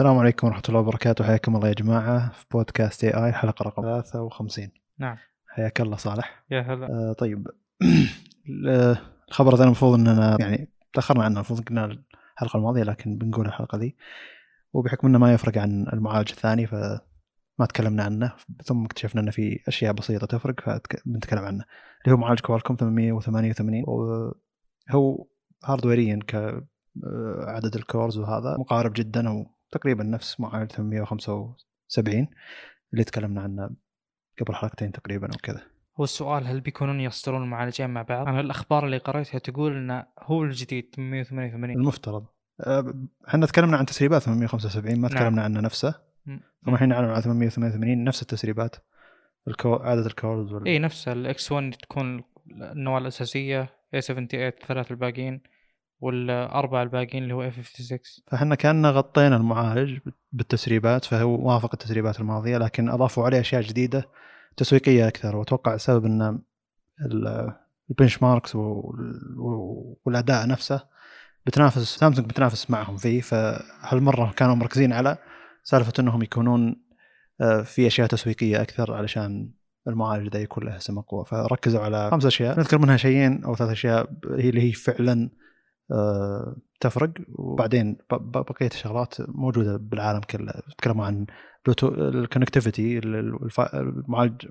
السلام عليكم ورحمة الله وبركاته. حياكم الله يا جماعة في بودكاست اي اي حلقة رقم 53 نعم. حياك الله صالح. يا هلا. آه طيب. ال- الخبر ذا المفروض إننا يعني تأخرنا عنه المفروض قلنا الحلقة الماضية لكن بنقول الحلقة ذي. وبحكم إنه ما يفرق عن المعالج الثاني فما تكلمنا عنه ثم اكتشفنا إنه في أشياء بسيطة تفرق فبنتكلم عنه. اللي هو معالج Qualcomm 888 وهو hardware يا كعدد ال cores وهذا مقارب جدا أو تقريبا نفس معالج 875 اللي تكلمنا عنه قبل حلقتين تقريبا أو كذا. هو السؤال هل بيكونون يصدرون المعالجين مع بعض؟ أنا الأخبار اللي قريتها تقول إنه هو الجديد 888 المفترض. أه، إحنا تكلمنا عن تسريبات 875 ما نعم. تكلمنا عنه نفسه. م- ثم الحين نعلن عن 888 نفس التسريبات. الكو... عدد الكورز وال... اي نفسها ال X 1 تكون النواه الأساسية A 78 الثلاث الباقيين. والاربعه الباقيين اللي هو A 56 فإحنا كأننا غطينا المعالج بالتسريبات فهو وافق التسريبات الماضية لكن أضافوا عليه أشياء جديدة تسويقية أكثر وأتوقع السبب إن ال- ال benchmarks وال- والأداء نفسه بتنافس سامسونج بتنافس معهم فيه فهالمرة كانوا مركزين على سالفة إنهم يكونون آه، في أشياء تسويقية أكثر علشان المعالج ذا يكون له سمة قوة فركزوا على خمس أشياء. نذكر منها شيئين أو ثلاث أشياء هي اللي هي فعلا تفرق وبعدين بقية الشغلات موجودة بالعالم كله. تكلموا عن بلوتو ال connectivity المعالج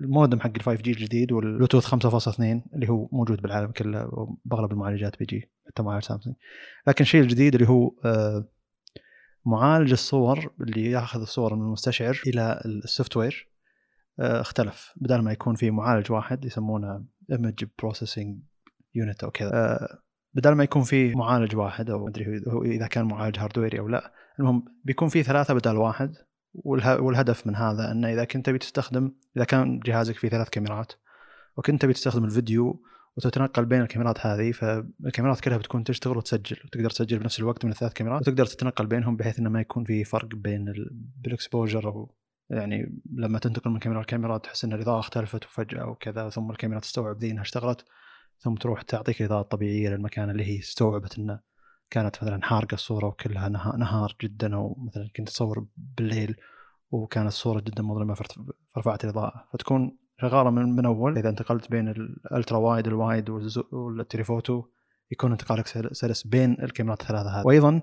المودم حق ال 5 G الجديد والبلوتوث 5.2 اللي هو موجود بالعالم كله وبأغلب المعالجات بيجي حتى معالج سامسونج لكن الشيء الجديد اللي هو آه، معالج الصور اللي ياخذ الصور من المستشعر إلى ال software آه، اختلف. بدل ما يكون في معالج واحد يسمونه image processing unit أو كذا. آه، بدل ما يكون في معالج واحد أو أدري هو إذا كان معالج hardware ي أو لا المهم بيكون في ثلاثة بدل واحد والهدف من هذا إنه إذا كنت تبي تستخدم إذا كان جهازك فيه ثلاث كاميرات وكنت تبي تستخدم الفيديو وتتنقل بين الكاميرات هذه فالكاميرات كلها بتكون تشتغل وتسجل وتقدر تسجل بنفس الوقت من الثلاث كاميرات وتقدر تتنقل بينهم بحيث إنه ما يكون في فرق بين ال- بال exposure أو يعني لما تنتقل من كاميرا لكاميرا تحس إن الإضاءة اختلفت وفجأة وكذا ثم الكاميرا تستوعب ذي إنها اشتغلت. ثم تروح تعطيك الاضاءه الطبيعيه للمكان اللي هي استوعبت إنه كانت مثلا حارقه الصورة وكلها نها- نهار جدا أو مثلا كنت تصور بالليل وكانت الصورة جدا مظلمة فرفعت الإضاءة. فتكون شغالة من, من أول إذا انتقلت بين ال ultra wide ال wide وال telephoto يكون انتقالك سل- سلس بين الكاميرات الثلاثة هذه. وأيضا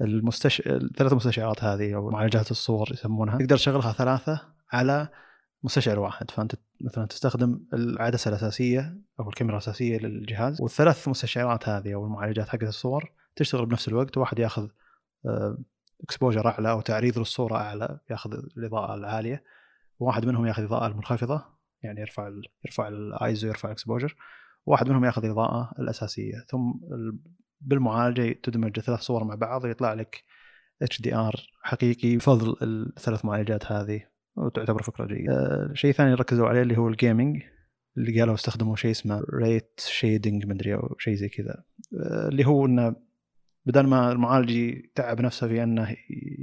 المستش... الثلاث مستشعرات هذه أو معالجات الصور يسمونها. تقدر تشغلها ثلاثة على مستشعر واحد. فأنت مثلا تستخدم العدسة الأساسية أو الكاميرا الأساسية للجهاز والثلاث مستشعرات هذه أو المعالجات حقت الصور تشتغل بنفس الوقت. واحد يأخذ exposure أعلى أو تعريض للصورة أعلى يأخذ الإضاءة العالية. وواحد منهم يأخذ الاضاءه المنخفضة يعني يرفع ال يرفع الايزو يرفع ال exposure واحد منهم يأخذ الإضاءة الأساسية. ثم ال- بالمعالجة تدمج ثلاث صور مع بعض يطلع لك HDR حقيقي. بفضل الثلاث معالجات هذه. وتعتبر فكرة جيدة. آه، شيء ثاني ركزوا عليه اللي هو ال gaming اللي قالوا استخدموا شيء اسمه rate shading مدري أو شيء زي كذا آه، اللي هو إنه بدل ما المعالج يتعب نفسه في إنه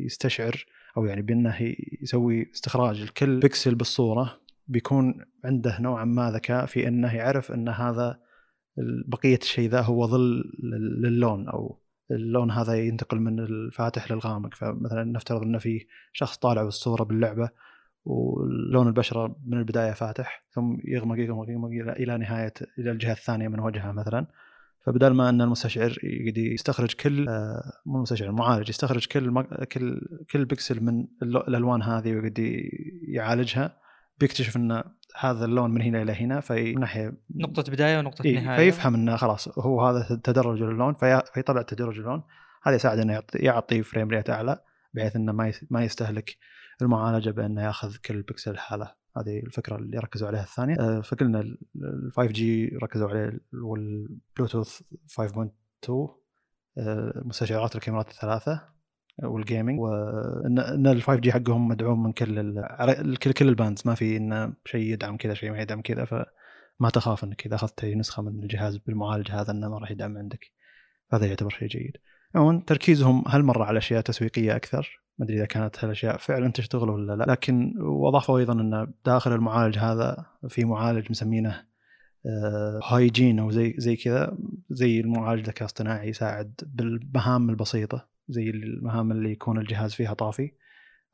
يستشعر أو يعني بإنه يسوي استخراج لكل بكسل بالصورة بيكون عنده نوعا ما ذكاء في إنه يعرف إن هذا بقية الشيء ذا هو ظل لل- للون أو اللون هذا ينتقل من الفاتح للغامق فمثلا نفترض إنه في شخص طالع بالصورة باللعبة ولون البشرة من البداية فاتح ثم يغمق يغمق يغمق إلى إلى نهاية إلى الجهة الثانية من وجهه مثلا. فبدل ما أن المستشعر يستخرج كل آه، مو المستشعر المعالج يستخرج كل كل كل بكسل من الألوان هذه ويقعد يعالجها بيكتشف أن هذا اللون من هنا إلى هنا في ناحية نقطة بداية ونقطة إيه نهاية. فيفهم أنه خلاص هو هذا تدرج اللون في فيطلع تدرج اللون. هذا يساعد أنه يعطي, frame rate أعلى بحيث أنه ما ما يستهلك المعالجة بأنه يأخذ كل بكسل لحاله هذه الفكرة اللي ركزوا عليها الثانية. آه، فقلنا ال 5G ركزوا عليه والبلوتوث 5.2 آه، مستشعرات الكاميرات الثلاثة وال gaming وان ان ال 5G حقهم مدعوم من كل كل كل ال bands ما في إنه شيء يدعم كذا شيء ما يدعم كذا فما تخاف إنك إذا أخذت نسخة من الجهاز بالمعالج هذا إنه ما راح يدعم عندك. هذا يعتبر شيء جيد. عموما تركيزهم هالمرة على أشياء تسويقية أكثر. ما أدري إذا كانت هالأشياء فعلا تشتغل ولا لا. لكن واضافوا أيضا إن داخل المعالج هذا في معالج مسمينه هايجين أو زي زي كذا زي المعالج ذكاء اصطناعي يساعد بالمهام البسيطة زي المهام اللي يكون الجهاز فيها طافي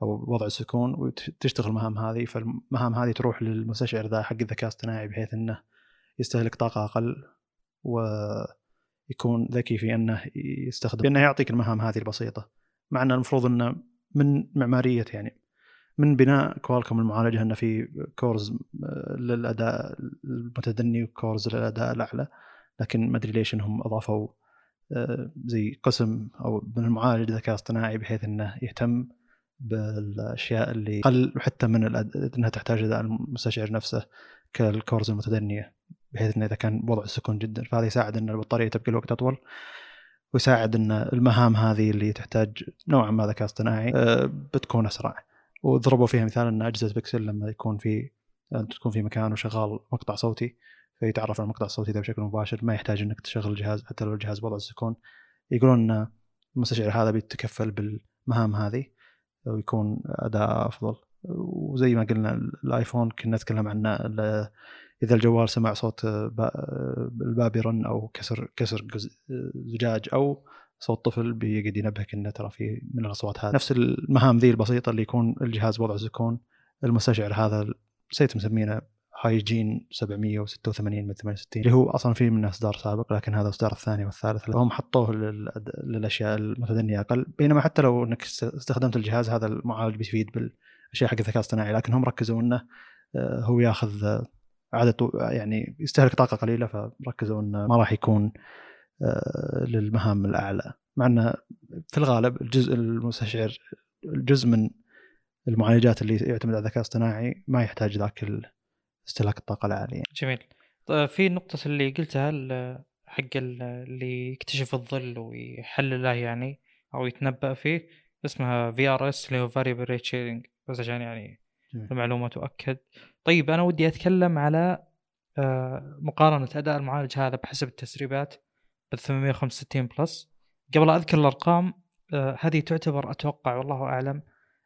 أو وضع السكون وتشتغل المهام هذه. فالمهام هذه تروح للمستشعر ذا حق الذكاء الاصطناعي بحيث إنه يستهلك طاقة أقل ويكون ذكي في إنه يستخدم بانه يعطيك المهام هذه البسيطة. مع إن المفروض إنه من معمارية يعني من بناء Qualcomm المعالجة إنه في cores آه، للأداء المتدني وكورز للأداء الأعلى لكن ما أدري ليش إنهم أضافوا آه، زي قسم أو من المعالج ذكاء اصطناعي بحيث إنه يهتم بالأشياء اللي أقل حتى من إنها تحتاج أداء المستشعر نفسه كالكورز المتدنية بحيث إنه إذا كان وضع السكون جدا فهذا يساعد إن البطارية تبقى الوقت أطول. ويساعد إن المهام هذه اللي تحتاج نوعا ما ذكاء اصطناعي آه، بتكون أسرع. وضربوا فيها مثال إن أجهزة بيكسل لما يكون في تكون في مكان وشغال مقطع صوتي فيتعرف على المقطع الصوتي ذا بشكل مباشر ما يحتاج إنك تشغل الجهاز حتى لو الجهاز بوضع السكون يقولون إن المستشعر هذا بيتكفل بالمهام هذه ويكون اداء أفضل. وزي ما قلنا الآيفون كنا نتكلم عنه إذا الجوال سمع صوت الباب يرن أو كسر كسر زجاج أو صوت طفل بيقعد ينبهك انه ترى في من الأصوات هذه. نفس المهام ذي البسيطة اللي يكون الجهاز وضع سكون المستشعر هذا نسيت مسمينه هايجين 786 من 68 اللي هو أصلا في منه إصدار سابق لكن هذا الاصدار الثاني والثالث. هم حطوه للأشياء المتدنية أقل. بينما حتى لو إنك استخدمت الجهاز هذا المعالج بيفيد بالأشياء حق الذكاء الاصطناعي لكن هم ركزوا إنه آه، هو ياخذ عدد يعني يستهلك طاقة قليلة فركزوا إنه ما راح يكون آه، للمهام الأعلى. مع إنه في الغالب الجزء المستشعر الجزء من المعالجات اللي يعتمد على الذكاء الاصطناعي ما يحتاج ذاك استهلاك الطاقة العالية. جميل. طيب في نقطة اللي قلتها حق اللي يكتشف الظل ويحلله يعني أو يتنبأ فيه اسمها VRS اللي هو variable rate shading بس عشان يعني المعلومة تؤكد طيب أنا ودي أتكلم على آه، مقارنة أداء المعالج هذا بحسب التسريبات بال 865 Plus. قبل أذكر الأرقام آه، هذه تعتبر أتوقع والله أعلم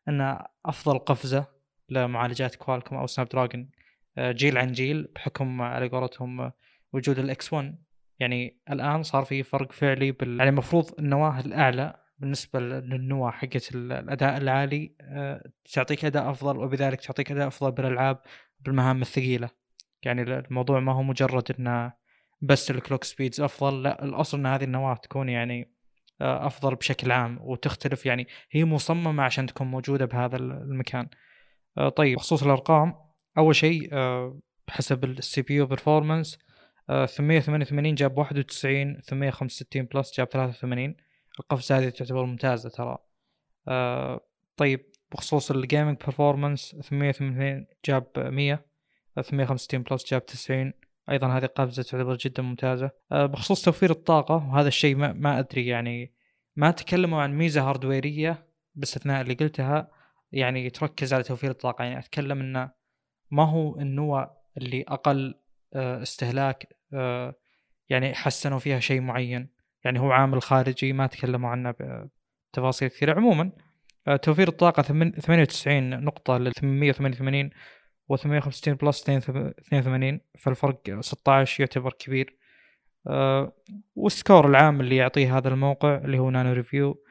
أن أفضل قفزة لمعالجات Qualcomm أو Snapdragon آه، جيل عن جيل بحكم على قولتهم وجود ال X1 يعني الآن صار في فرق فعلي بال يعني المفروض النواة الأعلى بالنسبة للنواه حقت الأداء العالي آه، تعطيك أداء أفضل وبذلك تعطيك أداء أفضل بالألعاب بالمهام الثقيلة. يعني الموضوع ما هو مجرد إنه بس ال clock speeds أفضل لا الأصل إن هذه النواة تكون يعني آه، أفضل بشكل عام وتختلف يعني هي مصممة عشان تكون موجودة بهذا المكان. طيب بخصوص الأرقام أول شيء آه، بحسب ال CPU performance 888 جاب 91 865 Plus جاب 83 القفزه هذه تعتبر ممتازة ترى. آه، طيب بخصوص ال gaming performance 888 جاب 100 865 Plus جاب 90 أيضا هذه قفزه تعتبر جدا ممتازة. آه، بخصوص توفير الطاقة وهذا الشيء ما, ما أدري يعني ما تكلموا عن ميزة hardware ية باستثناء اللي قلتها يعني تركز على توفير الطاقة. يعني أتكلم إنه ما هو النوع اللي أقل آه، استهلاك آه، يعني حسنوا فيها شيء معين. يعني هو عامل خارجي ما تكلموا عنه بتفاصيل كثيرة. عموما آه، توفير الطاقة 98 نقطة لل 888 و 865 Plus 82 فالفرق 16 يعتبر كبير. وال score العام اللي يعطيه هذا الموقع اللي هو NanoReview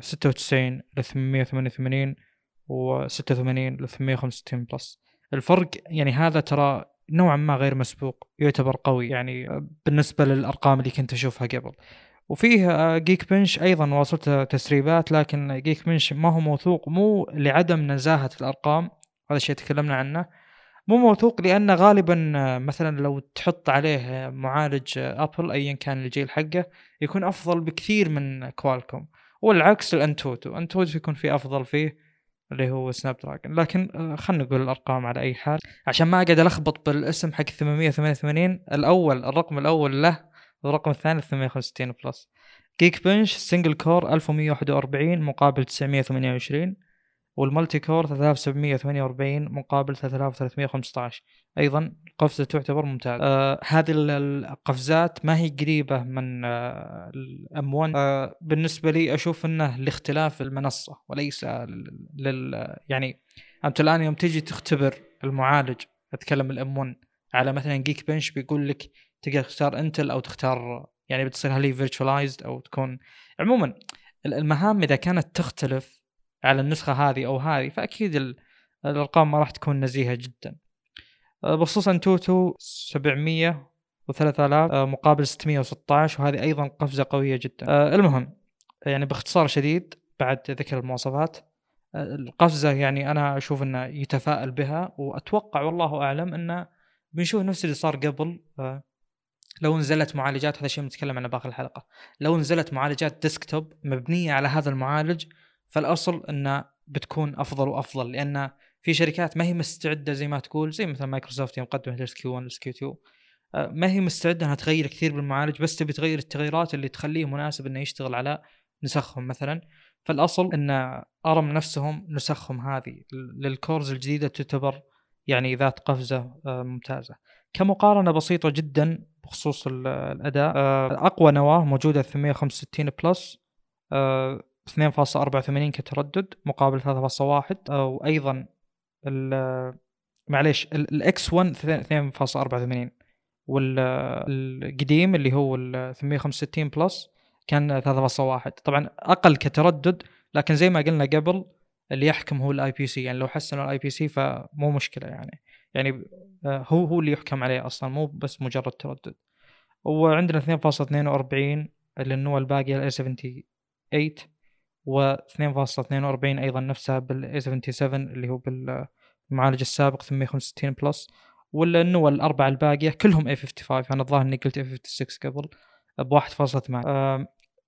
96 ل 888 و 86 ل 865 Plus. الفرق يعني هذا ترى نوعا ما غير مسبوق يعتبر قوي يعني بالنسبة للأرقام اللي كنت أشوفها قبل. وفيه Geekbench أيضا واصلت تسريبات لكن Geekbench ما هو موثوق مو لعدم نزاهة الأرقام هذا الشيء تكلمنا عنه. مو موثوق لأن غالبا مثلا لو تحط عليه معالج Apple ايا كان الجيل حقه يكون أفضل بكثير من Qualcomm والعكس ال AnTuTu AnTuTu يكون في أفضل فيه. اللي هو Snapdragon لكن آه، خلينا نقول الأرقام على أي حال. عشان ما أقعد ألخبط بالاسم حق 888 الأول الرقم الأول له والرقم الثاني 865 Plus Geekbench single core 1141 مقابل 928 وال multi core 3748 مقابل 3315 أيضا قفزة تعتبر ممتازة. آه هذه القفزات ما هي قريبة من آه ال M1 آه بالنسبة لي أشوف إنه لاختلاف المنصة وليس لل يعني أنت الآن يوم تجي تختبر المعالج أتكلم ال M1 على مثلا Geekbench بيقول لك تقدر تختار Intel أو تختار يعني بتصير هل هي virtualized أو تكون. عموما ال- المهام إذا كانت تختلف على النسخة هذه أو هذه فأكيد ال- الأرقام ما راح تكون نزيهة جدا. آه، بخصوص AnTuTu 700 و3000 مقابل 616 وهذه أيضا قفزة قوية جدا. آه، المهم يعني باختصار شديد بعد ذكر المواصفات آه، القفزة يعني أنا أشوف إنه يتفائل بها وأتوقع والله أعلم إنه بنشوف نفس اللي صار قبل آه، لو نزلت معالجات هذا الشيء بنتكلم عنه باخر الحلقة لو نزلت معالجات desktop مبنية على هذا المعالج فالأصل انه بتكون أفضل وأفضل لأن في شركات ما هي مستعدة زي ما تقول زي مثلا مايكروسوفت يوم قدمت ال SQ1 ال SQ2 آه، ما هي مستعدة إنها تغير كثير بالمعالج بس تبي تغير التغييرات اللي تخليه مناسب إنه يشتغل على نسخهم مثلا. فالأصل إن ARM نفسهم نسخهم هذه لل cores الجديدة تعتبر يعني ذات قفزة آه، ممتازة. كمقارنة بسيطة جدا بخصوص ال- الأداء آه، أقوى نواة موجودة 865 Plus 2.84 كتردد مقابل 3.1 آه، وأيضا ال- معليش ال X1 2.84 والقديم اللي هو ال 865 Plus كان 3.1 طبعا أقل كتردد لكن زي ما قلنا قبل اللي يحكم هو ال IPC يعني لو حسنوا ال IPC فمو مشكلة يعني. يعني آه، هو هو اللي يحكم عليه أصلا مو بس مجرد تردد. وعندنا 2.42 للنوع الباقيه ال A78 و 2.42 أيضا نفسها بال A77 اللي هو بالمعالج السابق 865 Plus والنوع الأربعة الباقية كلهم A55 أنا الظاهر إني قلت A56 قبل ب 1.8 آه،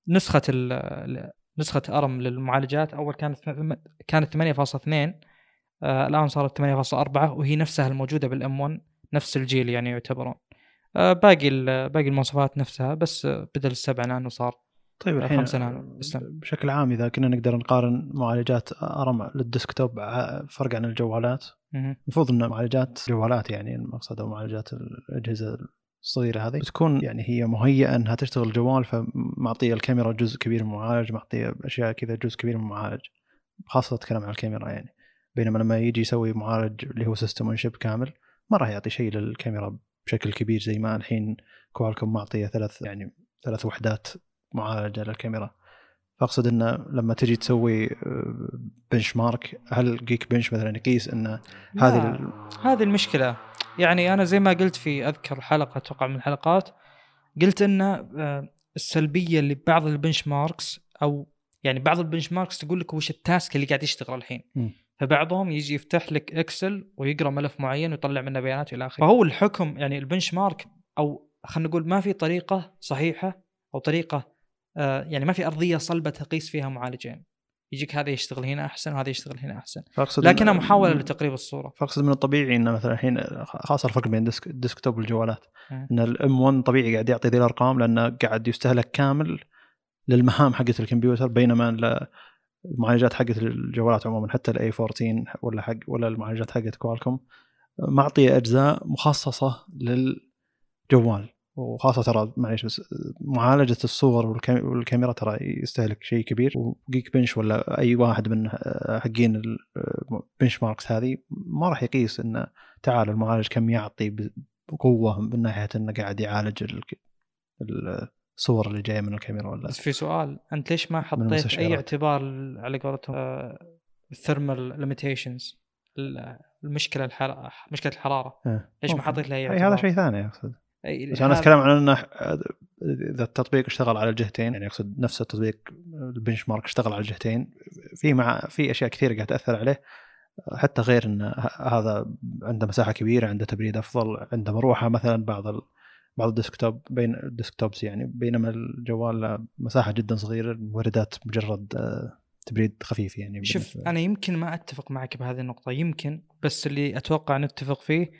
نسخة نسخة أرم للمعالجات أول كانت كانت 8.2 آه، الآن صارت 8.4 وهي نفسها الموجودة بالإم 1 نفس الجيل يعني يعتبرون. آه، باقي باقي المواصفات نفسها بس بدل السبع نانو صار طيب الحين نانو. بشكل عام إذا كنا نقدر نقارن معالجات أرم للديسكتوب فرق عن الجوالات. المفروض إن معالجات جوالات يعني المقصد أو معالجات الأجهزة الصغيرة هذه بتكون يعني هي مهيئة إنها تشتغل جوال فمعطية الكاميرا جزء كبير من المعالج معطية أشياء كذا جزء كبير من المعالج خاصة اتكلم عن الكاميرا يعني بينما لما يجي يسوي معالج اللي هو system on chip كامل ما راح يعطي شيء للكاميرا بشكل كبير زي ما الحين Qualcomm معطية ثلاث يعني ثلاث وحدات معالجة للكاميرا فأقصد انه لما تجي تسوي benchmark هل Geekbench مثلا يقيس انه هذه. ال- هذه المشكلة يعني أنا زي ما قلت في أذكر حلقة أتوقع من الحلقات قلت إن آه، السلبية اللي ببعض ال benchmarks أو يعني بعض ال benchmarks تقول لك وش ال task اللي قاعد يشتغل الحين مم. فبعضهم يجي يفتح لك Excel ويقرأ ملف معين ويطلع منه بيانات إلى آخره فهو الحكم يعني ال benchmark أو خلينا نقول ما في طريقة صحيحة أو طريقة آه، يعني ما في أرضية صلبة تقيس فيها معالجين. يجيك هذا يشتغل هنا أحسن وهذا يشتغل هنا أحسن. لكنها محاولة لتقريب الصورة. فأقصد من الطبيعي إنه مثلا الحين خاصة الفرق بين ال desk ال desktop والجوالات. مم. إن ال M1 طبيعي قاعد يعطي ذي الأرقام لأنه قاعد يستهلك كامل للمهام حقت الكمبيوتر بينما ال- المعالجات حقت الجوالات عموما حتى ال A14 ولا حق ولا المعالجات حقت Qualcomm معطية أجزاء مخصصة للجوال. وخاصة ترى معليش بس معالجة الصور والكام- والكاميرا ترى يستهلك شيء كبير و Geekbench ولا أي واحد من حقين ال benchmarks هذه ما راح يقيس إنه تعال المعالج كم يعطي بقوة من ناحية إنه قاعد يعالج ال- ال- الصور اللي جاية من الكاميرا ولا بس في سؤال أنت ليش ما حطيت أي. اعتبار على قولتهم ال thermal limitations المشكلة الحراره مشكلة الحرارة. ليش ما. حطيت لها أي هذا شيء ثاني أقصد بس أنا أتكلم عن إنه إذا التطبيق اشتغل على الجهتين يعني أقصد نفس التطبيق ال benchmark اشتغل على الجهتين في مع في أشياء كثيره قاعد تأثر عليه حتى غير إن هذا عنده مساحة كبيرة عنده تبريد أفضل عنده مروحة مثلا بعض ال... بعض ال desktop بين ال desktops يعني بينما الجوال مساحة جدا صغيرة المبردات مجرد تبريد خفيف يعني شوف أنا يمكن ما أتفق معك بهذه النقطة يمكن بس اللي أتوقع نتفق فيه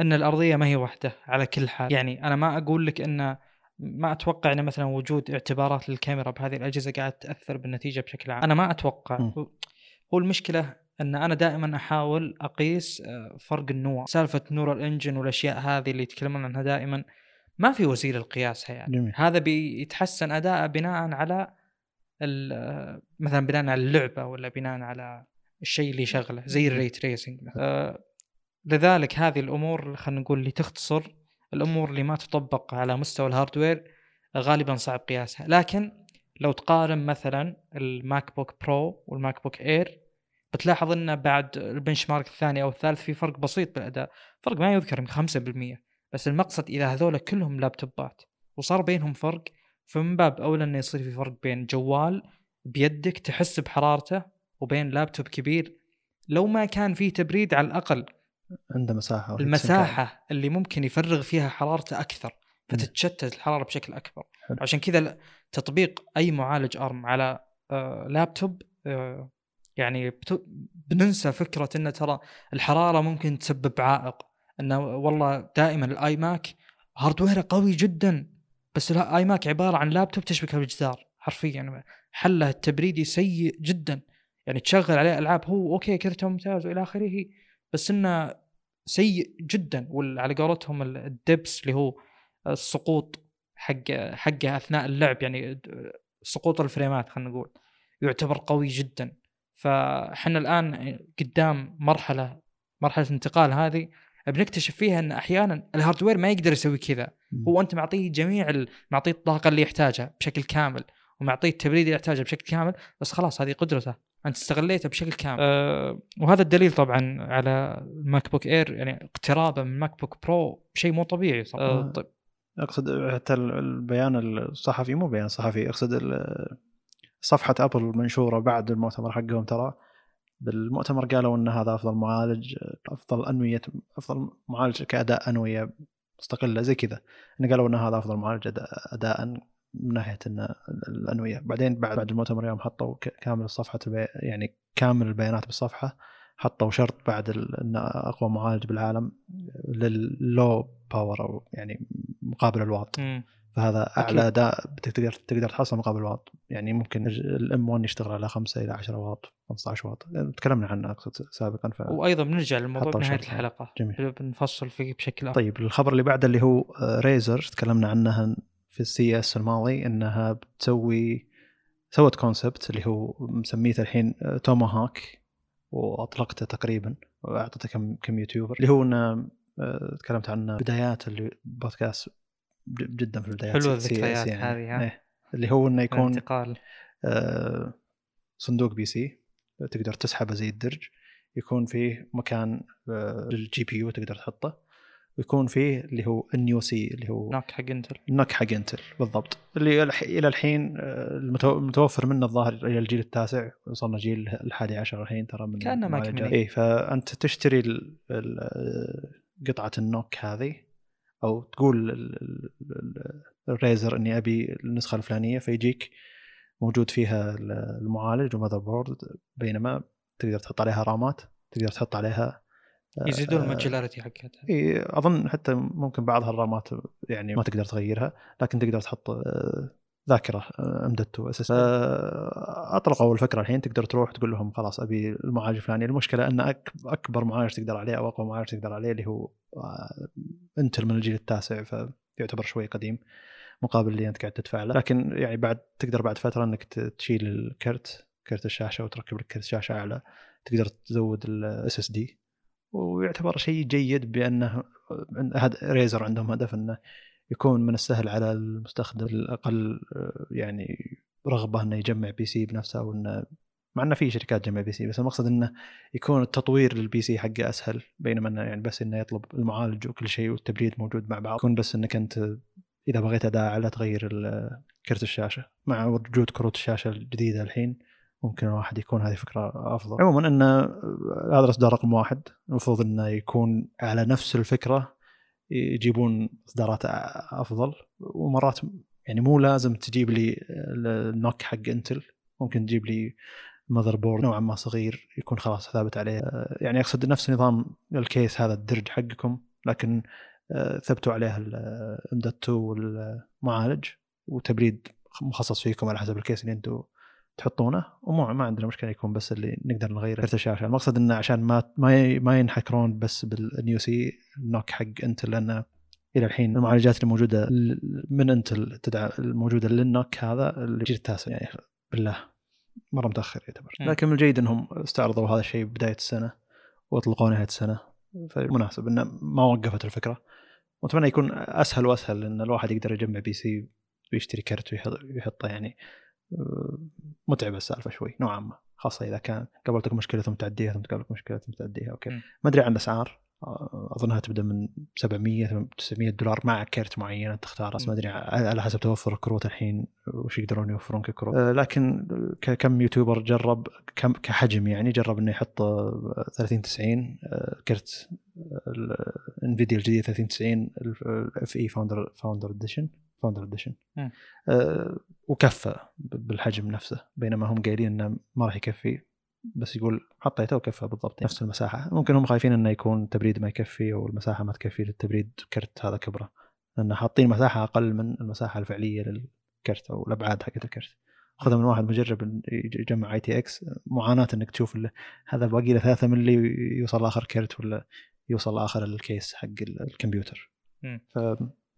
أن الأرضية ما هي واحدة على كل حال. يعني أنا ما أقول لك أن ما أتوقع أن مثلا وجود اعتبارات للكاميرا بهذه الأجهزة قاعد تأثر بالنتيجة بشكل عام. أنا ما أتوقع. م. هو المشكلة أن أنا دائما أحاول أقيس آه، فرق النوع. سالفة نور الإنجن والأشياء هذه اللي يتكلمون عنها دائما ما في وسيله لقياسها يعني جميل. هذا بيتحسن اداءه بناء على مثلا بناء على اللعبة ولا بناء على الشيء اللي يشغله زي ال ray tracing لذلك هذه الأمور خلينا نقول اللي تختصر الأمور اللي ما تطبق على مستوى ال hardware غالبا صعب قياسها. لكن لو تقارن مثلا ال MacBook Pro وال MacBook Air بتلاحظ إنه بعد ال benchmark الثاني أو الثالث في فرق بسيط بالأداء. فرق ما يذكر يمكن 5% بس المقصد إذا هذول كلهم لابتوبات وصار بينهم فرق فمن باب أولى إنه يصير في فرق بين جوال بيدك تحس بحرارته وبين لابتوب كبير. لو ما كان فيه تبريد على الأقل عنده مساحة المساحة اللي ممكن يفرغ فيها حرارته أكثر فتتشتت الحرارة بشكل أكبر. حلو. عشان كذا تطبيق أي معالج أرم على آه، لابتوب آه، يعني بننسى فكرة انه ترى الحرارة ممكن تسبب عائق. إنه والله دائما ال iMac hardware ه قوي جدا بس ال iMac عبارة عن لابتوب تشبكه بالجدار حرفيا. يعني حله التبريدي سيء جدا. يعني تشغل عليه ألعاب هو okay كرته ممتاز وإلى آخره بس إنه سيء جدا وعلى قولتهم ال dips اللي هو السقوط حق حقه أثناء اللعب يعني سقوط الفريمات خلينا نقول يعتبر قوي جدا. فإحنا الآن قدام مرحلة مرحلة الانتقال هذه بنكتشف فيها إن أحيانا ال hardware ما يقدر يسوي كذا. هو أنت معطيه جميع معطيه الطاقة اللي يحتاجها بشكل كامل ومعطيه التبريد اللي يحتاجه بشكل كامل بس خلاص هذه قدرته. أنت استغليته بشكل كامل. أه وهذا الدليل طبعا على ال MacBook Air يعني اقترابه من ال MacBook Pro شيء مو طبيعي صراحة. أه طيب. أقصد حتى البيان الصحفي مو بيان صحفي أقصد صفحة Apple منشورة بعد المؤتمر حقهم ترى. بالمؤتمر قالوا إن هذا أفضل معالج أفضل أنوية أفضل معالج كأداء أنوية مستقلة زي كذا. إن قالوا إن هذا أفضل معالج أداء من ناحية إن الأنوية. بعدين بعد بعد المؤتمر يوم حطوا كامل الصفحة يعني كامل البيانات بالصفحة حطوا شرط بعد إن أقوى معالج بالعالم لللو باور أو يعني مقابل الواط فهذا أعلى أداء تقدر تقدر تحصل مقابل الواط يعني ممكن الإم 1 يشتغل على 5 إلى 10 واط 15 واط تكلمنا عنه أقصد سابقا ف وأيضا بنرجع للموضوع بنهايه الحلقة. جميل. بنفصل فيه بشكل أفضل. طيب الخبر اللي بعده اللي هو Razer تكلمنا عنها في ال CES الماضي إنها بتسوي سوت concept اللي هو مسميته الحين Tomahawk وأطلقته تقريبا وأعطته كم كم YouTuber اللي هو إنه آه، تكلمت عن بدايات البودكاست جدا في البدايات حلوة الذكريات يعني. هذه إيه. اللي هو إنه يكون انتقال آه صندوق PC تقدر تسحبه زي الدرج يكون فيه مكان آه لل GPU تقدر تحطه ويكون فيه اللي هو ال NUC اللي هو NUC حق Intel. NUC حق Intel بالضبط. اللي إلى الحين آه، المتوفر منه الظاهر إلى الجيل التاسع. وصلنا جيل الحادي عشر الحين ترى من كأنه ما اي فأنت تشتري قطعة ال NUC هذه أو تقول ال Razer إني أبي النسخة الفلانية فيجيك موجود فيها المعالج و motherboard. بينما تقدر تحط عليها رامات تقدر تحط عليها يزيدون ال modularity حقتها. إي أظن حتى ممكن بعضها الرامات يعني ما تقدر تغيرها لكن تقدر تحط آه، ذاكرة M dot 2 S أطلقوا الفكرة الحين تقدر تروح تقول لهم خلاص أبي المعالج الفلاني المشكلة أن أكبر معالج تقدر عليه أو أقوى معالج تقدر عليه اللي هو Intel من الجيل التاسع فيعتبر شوي قديم مقابل اللي أنت قاعد تدفع له. لكن يعني بعد تقدر بعد فترة أنك تشيل الكرت كرت الشاشة وتركب لك كرت شاشة أعلى تقدر تزود ال SSD ويعتبر شيء جيد بأنه Razer عندهم هدف أنه يكون من السهل على المستخدم الأقل يعني رغبة أنه يجمع PC بنفسه أو أنه مع أنه في شركات تجمع PC بس المقصد أنه يكون التطوير لل PC حقه أسهل بينما أنه يعني بس إنه يطلب المعالج وكل شيء والتبريد موجود مع بعض. يكون بس إنك أنت إذا بغيت اداء اعلى تغير كرت الشاشة مع وجود كروت الشاشة الجديدة الحين. ممكن الواحد يكون هذه فكرة أفضل. عموما إن هذا الاصدار رقم واحد. المفروض إنه يكون على نفس الفكرة يجيبون إصدارات أفضل. ومرات يعني مو لازم تجيب لي ال NUC حق Intel. ممكن تجيب لي motherboard نوعا ما صغير يكون خلاص ثابت عليه. يعني أقصد نفس نظام ال case هذا الدرج حقكم لكن ثبتوا عليه ال M 2 والمعالج. وتبريد مخصص فيكم على حسب ال case اللي أنتم تحطونه؟ ومو ما عندنا مشكلة يكون بس اللي نقدر نغير كرت الشاشه المقصد إنه عشان ما ما ما ينحكرون بس بال NUC ال NUC حق Intel لأنه إلى الحين المعالجات اللي موجوده من Intel تدعى الموجودة لل NUC هذا الجيل التاسع يعني بالله مرة متأخر يعتبر. لكن من الجيد إنهم استعرضوا هذا الشيء بداية السنة واطلقوه نهاية السنة. فمناسب إنه ما وقفت الفكرة. وأتمنى يكون أسهل وأسهل إن الواحد يقدر يجمع PC ويشتري كرت ويحطه يعني. متعبة السالفة شوي نوعا ما. خاصة إذا كان قابلتك مشكلة ثم تعديها ثم تقابلك مشكلة ثم تعديها okay. م. ما أدري عن الأسعار. آه، أظنها تبدأ من 700 900 دولار مع كرت معين أنت تختاره بس ما أدري على حسب توفر الكروت الحين وش يقدرون يوفرون ككروت. آه، لكن كم YouTuber جرب كم كحجم يعني جرب إنه يحط آه، 30 90 آه، كرت Nvidia الجديد 30 90 ال FE Founder Founder Edition Founder Edition مم. وكفى بالحجم نفسه بينما هم قايلين إنه ما راح يكفي بس يقول حطيته وكفى بالضبط نفس المساحة. ممكن هم خايفين إنه يكون تبريد ما يكفي أو المساحة ما تكفي للتبريد كرت هذا كبرة. لأن حاطين مساحة أقل من المساحة الفعلية للكرت أو الأبعاد حقت الكرت. خذها من واحد مجرب يجمع ITX معاناة إنك تشوف هذا باقي له 3 ملي يوصل لاخر كرت ولا يوصل لاخر ال case حق ال- الكمبيوتر.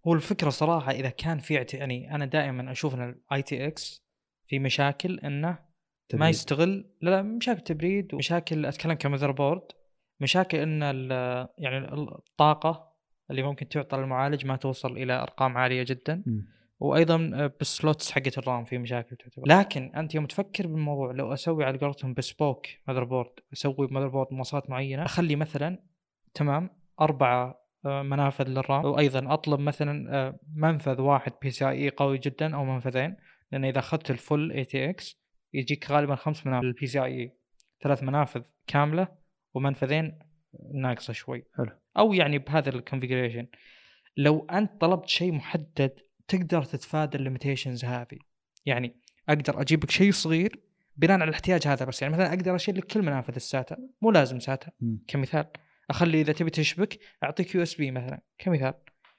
هو الفكرة صراحة إذا كان في يعني أنا دائما أشوف إن ال ITX في مشاكل إنه ما تبريد. يستغل لا لا مشاكل تبريد ومشاكل أتكلم ك motherboard مشاكل إن ال- يعني الطاقة اللي ممكن تعطى للمعالج ما توصل إلى أرقام عالية جدا مم. وأيضا بال slots حقت ال RAM في مشاكل تعتبر لكن أنت يوم تفكر بالموضوع لو أسوي على قولتهم bespoke motherboard أسوي motherboard مواصفات معينة أخلي مثلا تمام أربعة آه، منافذ لل RAM. وأيضا أطلب مثلا آه، منفذ واحد PCIe قوي جدا أو منفذين لأن إذا أخذت ال full ATX يجيك غالبا خمس منافذ ال PCIe ثلاث منافذ كاملة ومنفذين ناقصة شوي. حلو. أو يعني بهذا ال configuration لو أنت طلبت شيء محدد تقدر تتفادى ال limitations هذه. يعني أقدر أجيب لك شيء صغير بناء على الاحتياج هذا بس. يعني مثلا أقدر أشيل لك كل منافذ ال SATA. مو لازم SATA. كمثال. أخلي إذا تبي تشبك أعطيك USB مثلا كمثال.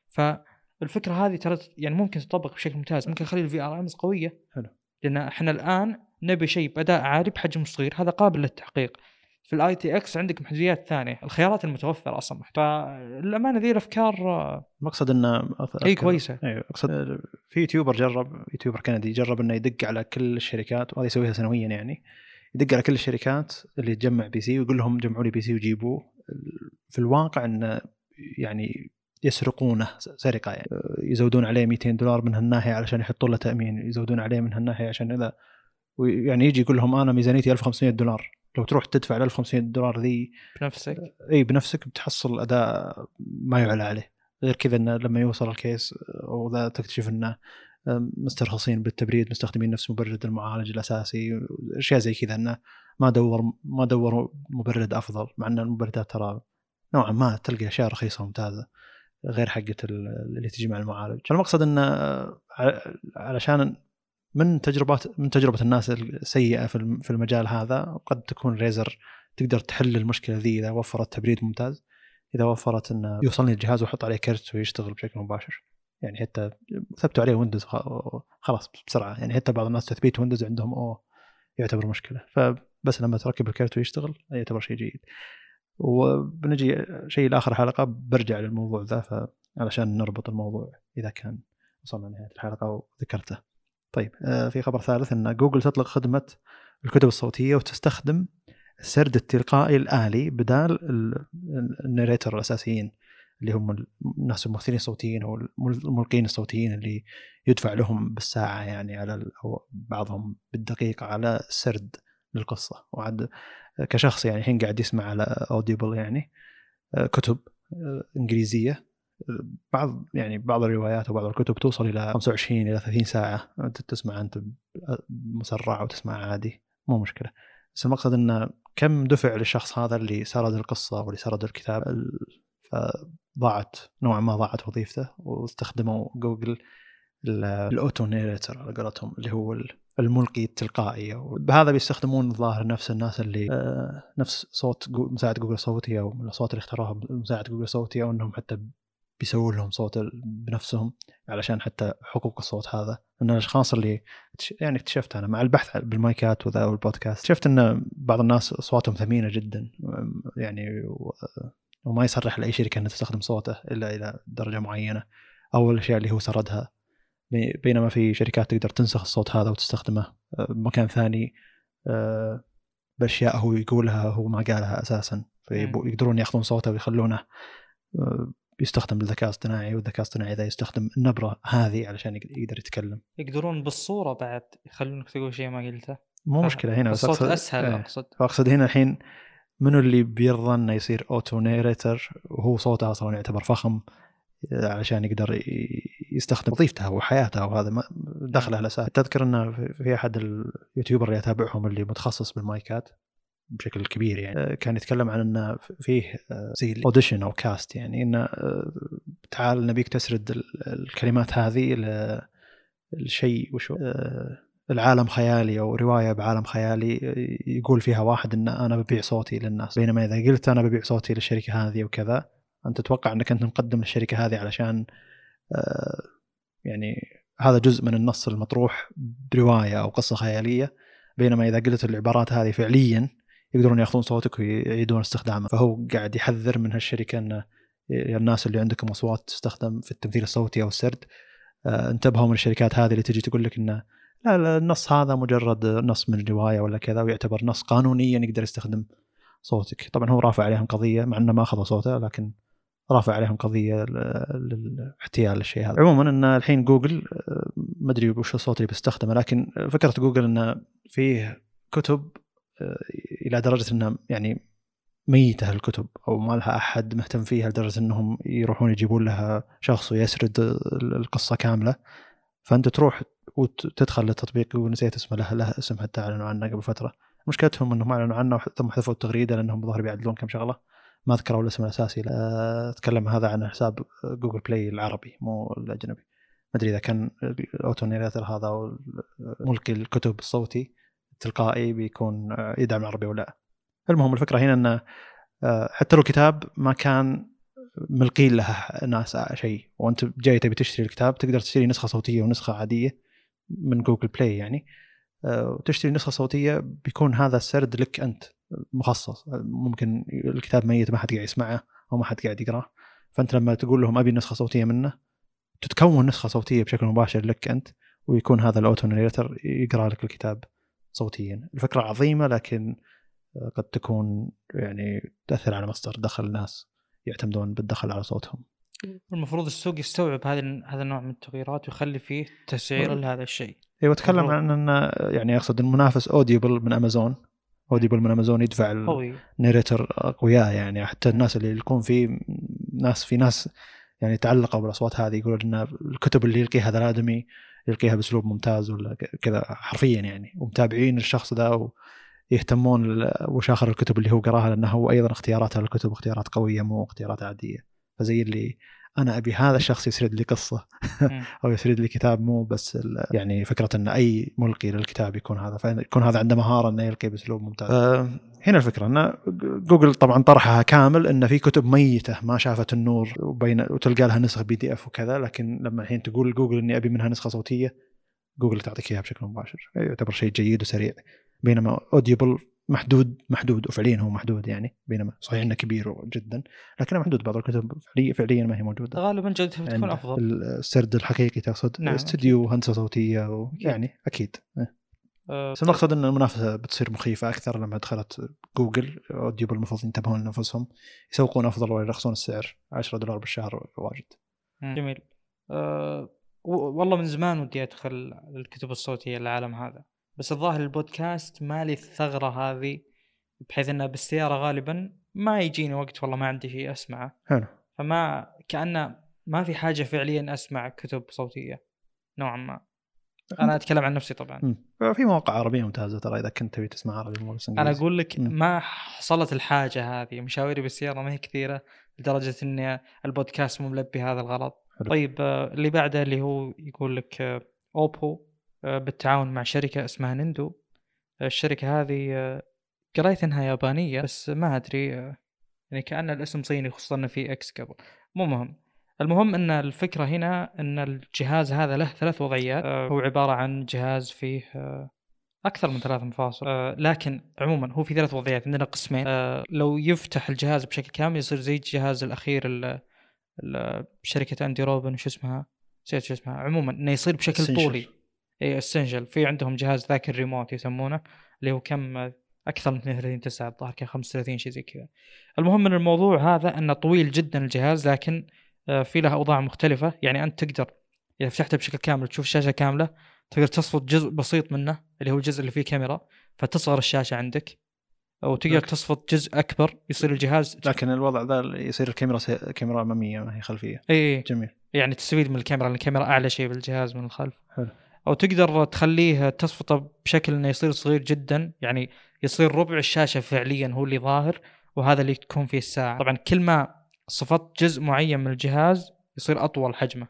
فالفكرة هذه ترى يعني ممكن تطبق بشكل ممتاز. ممكن أخلي ال VRMs قوية. حلو. لأن إحنا الآن نبي شيء بأداء عالي بحجم صغير هذا قابل للتحقيق. في ال ITX عندك محدوديات ثانية. الخيارات المتوفرة أصلا. فالامانه ذي الأفكار آه، المقصد إنه أذكر- إي كويسة. أيوه اقصد في YouTuber جرب YouTuber كندي جرب إنه يدق على كل الشركات وهذا يسويها سنويا يعني يدق على كل الشركات اللي تجمع PC ويقول لهم جمعوا لي PC وجيبوه. في الواقع انه يعني يسرقونه سرقة يعني. يزودون عليه 200 دولار من هالناحية علشان يحطون له تأمين يزودون عليه من هالناحية عشان إذا ويعني يجي يقول لهم أنا ميزانيتي 1500 دولار. لو تروح تدفع ال 1500 دولار ذي بنفسك؟ إي بنفسك بتحصل أداء ما يعلى عليه. غير كذا إنه لما يوصل الكيس وذا تكتشف إنه مسترخصين بالتبريد مستخدمين نفس مبرد المعالج الأساسي أشياء زي كذا إنه ما دور ما دوروا مبرد أفضل مع إن المبردات ترى نوعا ما تلقى أشياء رخيصة وممتازة غير حقة ال- اللي تجي مع المعالج. فالمقصد إنه علشان من تجربات من تجربة الناس السيئة في المجال هذا قد تكون ريزر تقدر تحل المشكلة ذي إذا وفرت تبريد ممتاز. إذا وفرت إنه يوصلني الجهاز وأحط عليه كرت ويشتغل بشكل مباشر. يعني حتى ثبتوا عليه ويندوز خلاص بسرعة. يعني حتى بعض الناس تثبيت ويندوز عندهم أوه يعتبر مشكلة. فبس لما تركب الكرت ويشتغل يعتبر شيء جيد. وبنجي شيء لآخر حلقه برجع للموضوع ذا علشان نربط الموضوع إذا كان وصلنا لنهاية الحلقة وذكرته. طيب آه، في خبر ثالث إن جوجل تطلق خدمة الكتب الصوتية وتستخدم السرد التلقائي الآلي بدال ال- ال narrator الأساسيين. اللي هم الناس الممثلين الصوتيين أو الملقين الصوتيين اللي يدفع لهم بالساعة يعني على أو بعضهم بالدقيقه على سرد للقصة. وعاد كشخص يعني الحين قاعد يسمع على اوديبل يعني آه، كتب آه، إنجليزية آه، بعض يعني بعض الروايات وبعض الكتب توصل إلى 25 إلى 30 ساعة. أنت تسمع أنت مسرع وتسمع عادي مو مشكلة. بس المقصد إنه كم دفع للشخص هذا اللي سرد القصة واللي سرد الكتاب ال- فضاعت نوعا ما ضاعت وظيفته واستخدموا جوجل ال- ال auto narrator على قولتهم اللي هو ال- الملقي التلقائي. بهذا بيستخدمون الظاهر نفس الناس اللي آه، نفس صوت مساعد جوجل صوتي أو الأصوات اللي اختاروها مساعد جوجل صوتي أو إنهم حتى بيسوون لهم صوت بنفسهم علشان حتى حقوق الصوت هذا. أن الأشخاص اللي يعني اكتشفت أنا مع البحث بالمايكات وذا والبودكاست اكتشفت أن بعض الناس أصواتهم ثمينة جدا يعني وما يصرح لأي شركة إنها تستخدم صوته إلا إلى درجة معينة. أو الاشياء اللي هو سردها. بي- بينما في شركات تقدر تنسخ الصوت هذا وتستخدمه. آه، بمكان ثاني آه، بأشياء هو يقولها هو ما قالها أساسا. فيقدرون يأخذون صوته ويخلونه آه، يستخدم الذكاء الاصطناعي والذكاء الاصطناعي ذا يستخدم النبرة هذه علشان يقدر يتكلم. يقدرون بالصورة بعد يخلونك تقول شيء ما قلته. مو مشكلة هنا بس الصوت أقصد- أسهل إيه. أقصد. فأقصد هنا الحين منو اللي بيرضى إنه يصير auto narrator وهو صوته أصلا يعتبر فخم علشان يقدر يستخدم وظيفته وحياته وهذا دخله الاساس تذكر إنه في- أحد ال YouTuber اللي أتابعهم اللي متخصص بالمايكات بشكل كبير يعني آه، كان يتكلم عن إنه فيه آه، زي ال audition أو cast يعني إنه آه، تعال نبيك تسرد ال- الكلمات هذه ل- الشيء وشو العالم خيالي أو رواية بعالم خيالي يقول فيها واحد إن أنا ببيع صوتي للناس. بينما إذا قلت أنا ببيع صوتي للشركة هذه وكذا أنت تتوقع إنك أنت مقدم للشركة هذه علشان آه، يعني هذا جزء من النص المطروح برواية أو قصة خيالية. بينما إذا قلت العبارات هذه فعليا يقدرون يأخذون صوتك ويعيدون استخدامه فهو قاعد يحذر من هالشركة انه الناس اللي عندكم أصوات تستخدم في التمثيل الصوتي أو السرد. آه، انتبهوا من الشركات هذه اللي تجي تقول لك انه لا لا النص هذا مجرد نص من روايه ولا كذا ويعتبر نص قانونيا يقدر يستخدم صوتك. طبعا هو رافع عليهم قضية مع إنه ما اخذ صوته لكن رافع عليهم قضية للاحتيال للشيء هذا. عموما إن الحين جوجل ما أدري وش الصوت اللي بيستخدمه لكن فكرة جوجل انه فيه كتب إلى درجة إنه يعني ميتة الكتب أو ما لها أحد مهتم فيها لدرجة إنهم يروحون يجيبون لها شخص ويسرد ال- القصة كاملة. فأنت تروح وتدخل للتطبيق ونسيت اسمه له له اسم حتى أعلنوا عنه قبل فترة. مشكلتهم إنهم أعلنوا عنه ثم حذفوا التغريدة لأنهم ظهر بيعدلون كم شغلة. ما ذكروا الاسم الأساسي لا أتكلم هذا عن حساب جوجل بلاي العربي مو الأجنبي. ما أدري إذا كان ال auto narrator هذا أو ملقي الكتب الصوتي التلقائي بيكون يدعم العربي ولا لا. المهم الفكرة هنا انه آه، حتى لو الكتاب ما كان ملقين له ناس شيء. وأنت جاي تبي تشتري الكتاب تقدر تشتري نسخة صوتية ونسخة عادية. من جوجل بلاي يعني. آه، وتشتري نسخة صوتية بيكون هذا السرد لك أنت مخصص. ممكن الكتاب ميت ما حد قاعد يسمعه أو ما حد قاعد يقرأه. فأنت لما تقول لهم أبي نسخة صوتية منه تتكون نسخة صوتية بشكل مباشر لك أنت ويكون هذا ال auto narrator يقرأ لك الكتاب صوتيا. الفكرة عظيمة لكن آه، قد تكون يعني تأثر على مصدر دخل الناس يعتمدون بالدخل على صوتهم. المفروض السوق يستوعب هذا هذا النوع من التغييرات ويخلي فيه تسعير لهذا الشيء. أيوه اتكلم. عن انه يعني أقصد المنافس اوديبل من امازون اوديبل من امازون يدفع قوي. ال narrator أقوياء يعني حتى الناس اللي يكون في ناس في ناس يعني تعلقوا بالأصوات هذه يقولون إن الكتب اللي يلقيها هذا الآدمي يلقيها بأسلوب ممتاز ولا ك- كذا حرفيا يعني. ومتابعين الشخص ذا ويهتمون وش اخر الكتب اللي هو قراها لأنه هو أيضا اختياراته للكتب اختيارات قوية مو اختيارات عادية. فزي اللي أنا أبي هذا الشخص يسرد لي قصة. أو يسرد لي كتاب مو بس يعني فكرة إن أي ملقي للكتاب يكون هذا فيكون هذا عنده مهارة إنه يلقي بأسلوب ممتاز. آه هنا الفكرة إن جوجل طبعا طرحها كامل ان في كتب ميتة ما شافت النور وبين وتلقى لها نسخ PDF وكذا لكن لما الحين تقول لجوجل إني أبي منها نسخة صوتية جوجل تعطيك إياها بشكل مباشر يعتبر شيء جيد وسريع بينما اوديبل محدود محدود وفعليا هو محدود يعني بينما صحيح إنه كبير جدا لكنه محدود بعض الكتب فعليا فعليا ما هي موجودة. غالبا جودتها بتكون يعني أفضل. السرد الحقيقي تقصد نعم، استوديو هندسه صوتية و... يعني أكيد. إيه. آه، بس المقصد إن المنافسة بتصير مخيفة أكثر لما دخلت جوجل Audible المفروض ينتبهون لأنفسهم يسوقون أفضل ويرخصون السعر؟ 10 دولار بالشهر واجد. جميل. أه والله من زمان ودي أدخل الكتب الصوتية للعالم هذا. بس الظاهر البودكاست ما لي الثغرة هذه بحيث إنه بالسيارة غالبا ما يجيني وقت والله ما عندي شيء أسمعه حلو فما كأنه ما في حاجة فعليا أسمع كتب صوتية نوعا ما أنا أتكلم عن نفسي طبعا. في مواقع عربية ممتازة ترى إذا كنت تبي تسمع عربي مو بس أنا. أقول لك. ما حصلت الحاجة هذه مشاويري بالسيارة ما هي كثيرة لدرجة إن البودكاست مو ملبي هذا الغرض حلو. طيب آه، اللي بعده اللي هو يقول لك اوبو آه، بالتعاون مع شركة اسمها Nendo. آه، الشركة هذه آه، قريت انها يابانية بس ما أدري آه، يعني كأن الاسم صيني خصوصا انه في إكس قبل. مو مهم. المهم إن الفكرة هنا إن الجهاز هذا له ثلاث وضعيات. آه، هو عبارة عن جهاز فيه آه، أكثر من ثلاث مفاصل. آه، لكن عموما هو في ثلاث وضعيات عندنا قسمين. آه، لو يفتح الجهاز بشكل كامل يصير زي الجهاز الأخير ال- ال- شركة أندي روبن وش اسمها؟ نسيت شو اسمها. عموما إنه يصير بشكل Essential. طولي. اي Essential في عندهم جهاز ذاك الريموت يسمونه اللي هو كم أكثر من 32 9 الظاهر كان 35 شيء زي كذا. المهم من الموضوع هذا إنه طويل جدا الجهاز لكن آه، في له أوضاع مختلفة. يعني أنت تقدر إذا فتحته بشكل كامل تشوف الشاشة كاملة تقدر تصفط جزء بسيط منه اللي هو الجزء اللي فيه كاميرا فتصغر الشاشة عندك. أو تقدر لكن- تصفط جزء أكبر يصير الجهاز لكن الوضع ذا يصير الكاميرا سي... كاميرا أمامية ما هي خلفية. اي جميل. يعني تستفيد من الكاميرا لأن الكاميرا أعلى شيء بالجهاز من الخلف. حلو. أو تقدر تخليه تصفطه بشكل إنه يصير صغير جدا يعني يصير ربع الشاشة فعليا هو اللي ظاهر وهذا اللي تكون فيه الساعة. طبعا كل ما صفطت جزء معين من الجهاز يصير أطول حجمه.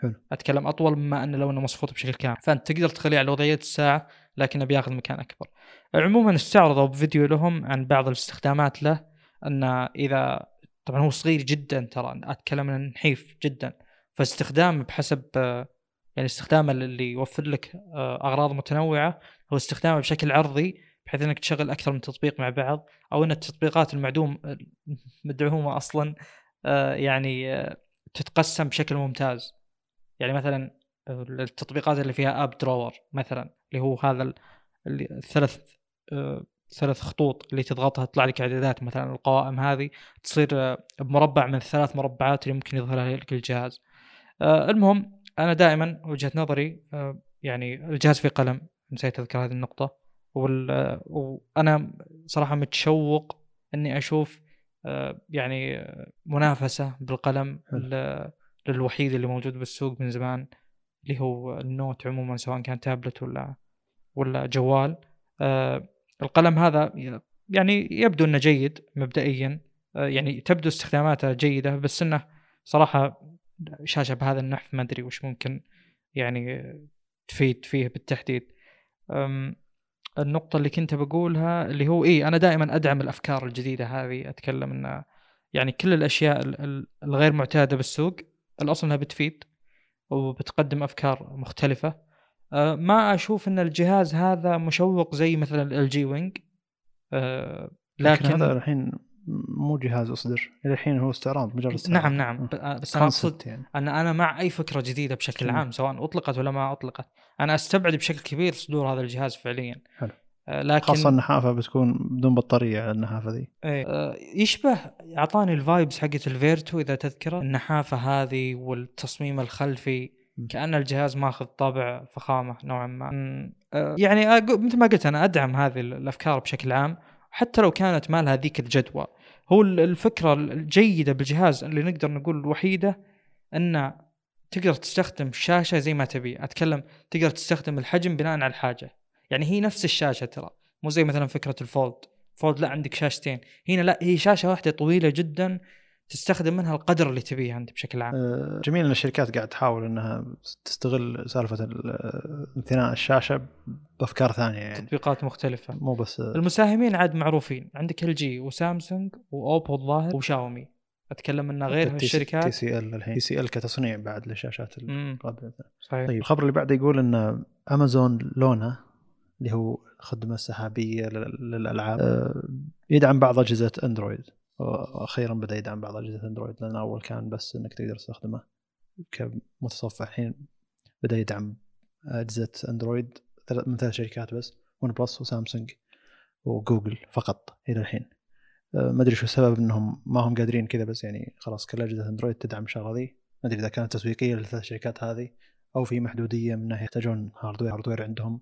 حلو. أتكلم أطول مما إنه لو إنه مصفوط بشكل كامل. فأنت تقدر تخليه على وضعية الساعة لكنه بياخذ مكان أكبر. عموما استعرضوا بفيديو لهم عن بعض الاستخدامات له إن إذا طبعا هو صغير جدا ترى أتكلم عن نحيف جدا. فاستخدام بحسب يعني استخدامه اللي يوفر لك آه، أغراض متنوعة هو استخدامه بشكل عرضي بحيث إنك تشغل أكثر من تطبيق مع بعض أو إن التطبيقات المعدوم مدعومة أصلا آه، يعني آه، تتقسم بشكل ممتاز. يعني مثلا التطبيقات اللي فيها اب درور مثلا اللي هو هذا الثلاث آه، ثلاث خطوط اللي تضغطها تطلع لك إعدادات مثلا القوائم هذه تصير آه، بمربع من الثلاث مربعات اللي ممكن يظهرها لك الجهاز. آه، المهم أنا دائما وجهة نظري آه، يعني الجهاز فيه قلم نسيت أذكر هذه النقطة وال- آه، وأنا صراحة متشوق إني أشوف آه، يعني منافسة بالقلم. ل- للوحيد اللي موجود بالسوق من زمان اللي هو النوت عموما سواء كان تابلت ولا ولا جوال القلم هذا يعني يبدو إنه جيد مبدئيا يعني تبدو استخداماته جيدة بس إنه صراحة شاشة بهذا النحف ما أدري وش ممكن يعني تفيد فيه بالتحديد. النقطة اللي كنت بقولها اللي هو إيه أنا دائما أدعم الأفكار الجديدة هذه. أتكلم إن يعني كل الأشياء ال- ال- الغير معتادة بالسوق الأصل إنها بتفيد وبتقدم أفكار مختلفة. أه، ما أشوف إن الجهاز هذا مشوق زي مثلا ال جي وينج أه، لكن لكن هذا الحين مو جهاز أصدر. إلى الحين هو استعراض مجرد استعراض. نعم. نعم بس أقصد concept يعني. أن أنا مع أي فكرة جديدة بشكل. عام سواء أطلقت ولا ما أطلقت. أنا أستبعد بشكل كبير صدور هذا الجهاز فعليا. حلو. أه، لكن خاصة النحافة بتكون بدون بطارية على النحافة ذي. إيه. آه، يشبه اعطاني ال vibes حقت ال Vertu إذا تذكره. النحافة هذه والتصميم الخلفي. م. كأن الجهاز ماخذ طابع فخامة نوعا ما. آه، يعني مثل ما قلت أنا أدعم هذه ال- الأفكار بشكل عام. حتى لو كانت ما لها ذيك الجدوى. هو ال- الفكرة الجيدة بالجهاز اللي نقدر نقول الوحيدة ان تقدر تستخدم الشاشه زي ما تبي. أتكلم تقدر تستخدم الحجم بناء على الحاجة. يعني هي نفس الشاشة ترى. مو زي مثلا فكرة ال Fold. Fold لا عندك شاشتين. هنا لا هي شاشة واحدة طويلة جدا تستخدم منها القدر اللي تبيه انت بشكل عام. آه، جميل إن الشركات قاعد تحاول إنها تستغل سالفة ال- انثناء الشاشة بأفكار ثانية يعني. تطبيقات مختلفة. مو بس المساهمين عاد معروفين. عندك LG وسامسونج و Oppo الظاهر وشاومي. أتكلم ان غير تي الشركات. سي ال الحين. تي سي ال كتصنيع بعد للشاشات القابله صحيح. طيب الخبر اللي بعده يقول إن امازون Luna اللي هو خدمة سحابية لل- للألعاب آه، يدعم بعض أجهزة اندرويد وأخيرا بدأ يدعم بعض أجهزة أندرويد لأن أول كان بس إنك تقدر تستخدمه كمتصفح. الحين بدأ يدعم أجهزة أندرويد من ثلاث شركات بس OnePlus وسامسونج وجوجل فقط إلى الحين. آه، ما أدري شو السبب إنهم ما هم قادرين كذا بس يعني خلاص كل أجهزة أندرويد تدعم الشغله ذي. ما أدري إذا كانت تسويقية للثلاث شركات هذه أو في محدودية من ناحية يحتاجون hardware hardware عندهم.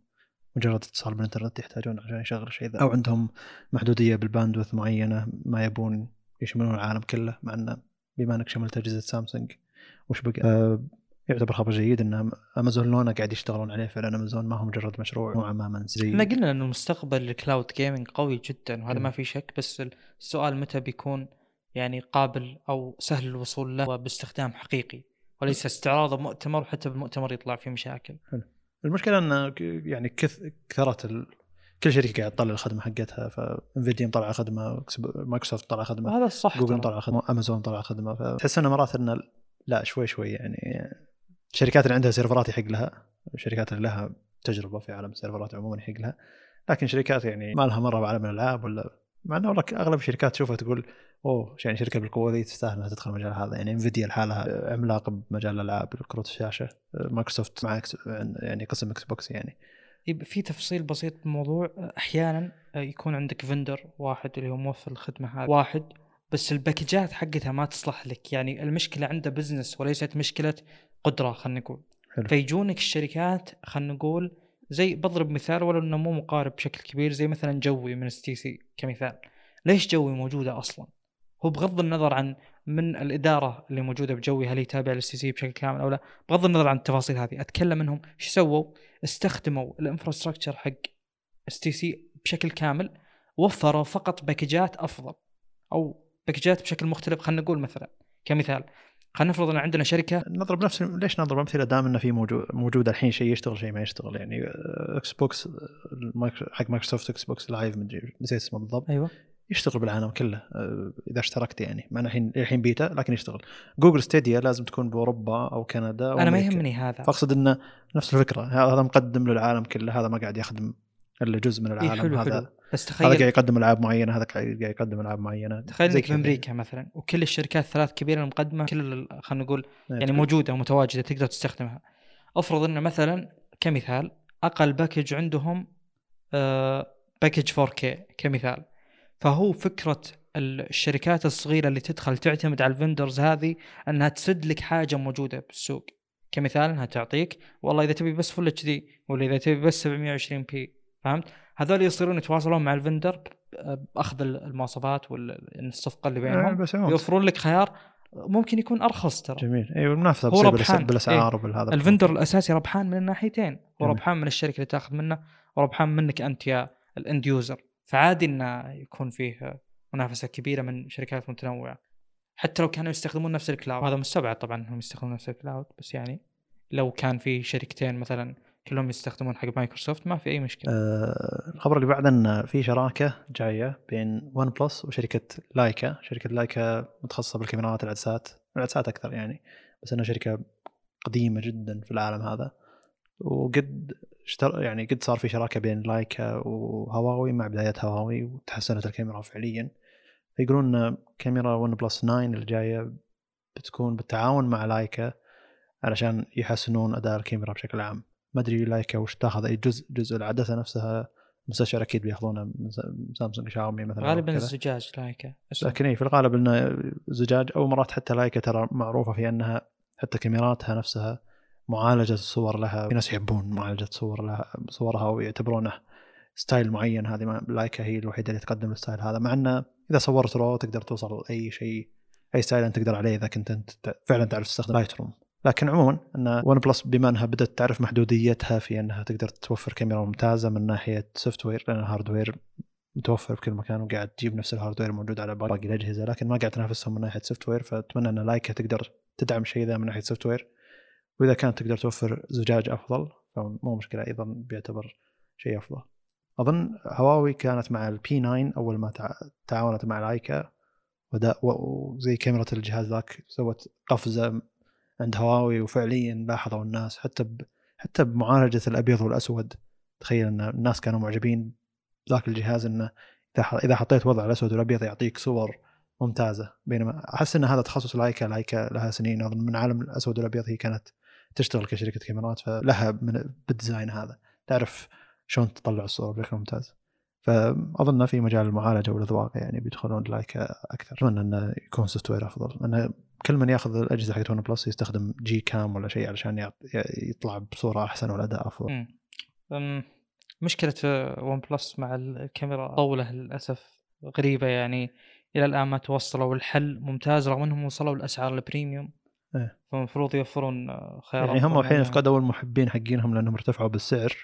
مجرد اتصال بالانترنت يحتاجون عشان يشغل الشيء ذا. أو عندهم محدودية بال bandwidth معينة ما يبون يشملون العالم كله مع انه بما إنك شملت أجهزة سامسونج وش بقى؟ آه يعتبر خبر جيد إن أمازون Luna قاعد يشتغلون عليه فعلا. أمازون ما هو مجرد مشروع نوعا ما منزلي. إحنا قلنا ان المستقبل ال cloud gaming قوي جدا وهذا مم. ما في شك بس السؤال متى بيكون يعني قابل أو سهل الوصول له؟ باستخدام حقيقي وليس استعراض مؤتمر وحتى بالمؤتمر يطلع فيه مشاكل. المشكلة إن يعني كث كثرت ال... كل شركة قاعد تطلع الخدمة حقتها ف Nvidia مطلع خدمة مايكروسوفت طلع خدمة وهذا الصح جوجل. طلع خدمة امازون طلع خدمة فتحس إنه مرات انه لا شوي شوي يعني الشركات اللي عندها سيرفرات يحق لها الشركات اللي لها تجربة في عالم السيرفرات عموما يحق لها لكن شركات يعني ما لها مرة بعالم الألعاب ولا مع إنه والله أغلب الشركات تشوفها تقول أوه يعني شركة بالقوة ذي تستاهل إنها تدخل المجال هذا. يعني Nvidia لحالها عملاق بمجال الألعاب كروت الشاشة مايكروسوفت مع يعني قسم Xbox يعني. يب- في تفصيل بسيط بالموضوع. أحيانا يكون عندك vendor واحد اللي هو موفر الخدمة هذه. واحد. بس الباكجات حقتها ما تصلح لك. يعني المشكلة عنده business وليست مشكلة قدرة خلينا نقول. حلو. فيجونك الشركات خلينا نقول زي بضرب مثال ولو إنه مو مقارب بشكل كبير زي مثلا Jawwy من STC كمثال. ليش Jawwy موجودة أصلا؟ هو بغض النظر عن من الإدارة اللي موجودة ب Jawwy هل يتابع ال STC بشكل كامل أو لا. بغض النظر عن التفاصيل هذه أتكلم منهم إيش سووا؟ استخدموا ال infrastructure حق STC بشكل كامل وفروا فقط باكجات أفضل أو باكجات بشكل مختلف خلينا نقول مثلا كمثال. خلينا نفرض إن عندنا شركة. نضرب نفس ليش نضرب أمثلة؟ دام إنه في موجود موجود الحين شيء يشتغل شيء ما يشتغل. يعني آه، Xbox المايكرو- حق مايكروسوفت Xbox Live مدري نسيت اسمه بالضبط. أيوه. يشتغل بالعالم كله آه، إذا اشتركت يعني. مع الحين الحين بيتا لكن يشتغل. جوجل Stadia لازم تكون بأوروبا أو كندا أو أنا ما. يهمني هذا. فأقصد إنه نفس الفكرة. هذا مقدم للعالم كله هذا ما قاعد يخدم الا جزء من إيه العالم حلو هذا. حلو. بس هذا قاعد تخيل يقدم ألعاب معينة هذا قاعد يقدم ألعاب معينة. تخيل زي إنك في أمريكا مثلا وكل الشركات الثلاث كبيرة المقدمة كل خلينا نقول يعني. يعني موجودة ومتواجده تقدر تستخدمها. افرض إنه مثلا كمثال أقل package عندهم آه، package 4K كمثال. فهو فكرة الشركات الصغيرة اللي تدخل تعتمد على ال vendors هذه إنها تسد لك حاجة موجودة بالسوق. كمثال إنها تعطيك والله إذا تبي بس Full HD ولا إذا تبي بس 720 p فهمت؟ هذول يصيرون يتواصلون مع ال vendor بأخذ المواصفات والصفقه اللي آه، بينهم. يوفرون لك خيار ممكن يكون أرخص ترى. جميل. أيوه المنافسه هو بتصير ربحان. بالأسعار وبالهذا ال vendor الأساسي ربحان من الناحيتين. هو. ربحان من الشركة اللي تأخذ منه وربحان منك أنت يا ال end user. فعادي إنه يكون فيه منافسة كبيرة من شركات متنوعة. حتى لو كانوا يستخدمون نفس ال cloud. هذا مستبعد طبعا إنهم يستخدمون نفس ال cloud بس يعني لو كان في شركتين مثلا كلهم يستخدمون حق مايكروسوفت ما في أي مشكلة. آه، الخبر اللي بعده إن في شراكة جاية بين ون بلس وشركة لايكا، شركة لايكا متخصصة بالكاميرات العدسات، العدسات أكثر يعني، بس إنها شركة قديمة جدا في العالم هذا. وقد اشتر يعني قد صار في شراكة بين لايكا وهواوي مع بداية هواوي وتحسنت الكاميرا فعليا. فيقولون إن كاميرا ون بلس 9 اللي جاية بتكون بالتعاون مع لايكا علشان يحسنون أداء الكاميرا بشكل عام. ما أدري لايكا وش تأخذ أي جزء جزء العدسة نفسها مستشعر أكيد بيأخذونه من سامسونج شاومي مثلا غالبا. الزجاج لايكا لكن اي في الغالب إنه زجاج أو مرات حتى لايكا ترى معروفة في أنها حتى كاميراتها نفسها معالجة الصور لها. في ناس يحبون معالجة صور لها صورها ويعتبرونه ستايل معين. هذه لايكا هي الوحيدة اللي تقدم الستايل هذا. مع إنه إذا صورت raw تقدر توصل لاي شيء أي ستايل أنت تقدر عليه إذا كنت أنت فعلا تعرف تستخدم لايت روم لكن عموما أن ون بلس بما أنها بدأت تعرف محدوديتها في أنها تقدر توفر كاميرا ممتازة من ناحية software لأن ال hardware متوفر بكل مكان وقاعد تجيب نفس ال hardware الموجود على باقي الأجهزة لكن ما قاعد تنافسهم من ناحية software فأتمنى أن لايكا تقدر تدعم شيء ذا من ناحية software وإذا كانت تقدر توفر زجاج أفضل فمو مشكلة أيضا بيعتبر شيء أفضل. أظن هواوي كانت مع البي 9 أول ما تع- تعاونت مع لايكا وزي كاميرا الجهاز ذاك سوت قفزة عند هواوي وفعليا لاحظوا الناس حتى ب... حتى بمعالجة الأبيض والأسود. تخيل إن الناس كانوا معجبين ذاك الجهاز إنه إذا إذا حطيت وضع الأسود والأبيض يعطيك صور ممتازة. بينما أحس إن هذا تخصص لايكا لايكا لها سنين. أظن من عالم الأسود والأبيض هي كانت تشتغل كشركة كاميرات فلها من بال design هذا. تعرف شلون تطلع الصور بشكل ممتاز. فأظن في مجال المعالجة والأذواق يعني بيدخلون لايكا أكثر. أتمنى إنه يكون software أفضل. لأن كل من ياخذ الأجهزة حقت ون بلس يستخدم جي كام ولا شيء علشان يطلع بصورة أحسن والاداء أفضل مشكلة ون بلس مع الكاميرا طولت للأسف غريبة يعني إلى الآن ما توصلوا لحل ممتاز رغم أنهم وصلوا لأسعار ال premium إيه. فالمفروض يوفرون خيارات يعني هم الحين. فقدوا المحبين حقينهم لأنهم ارتفعوا بالسعر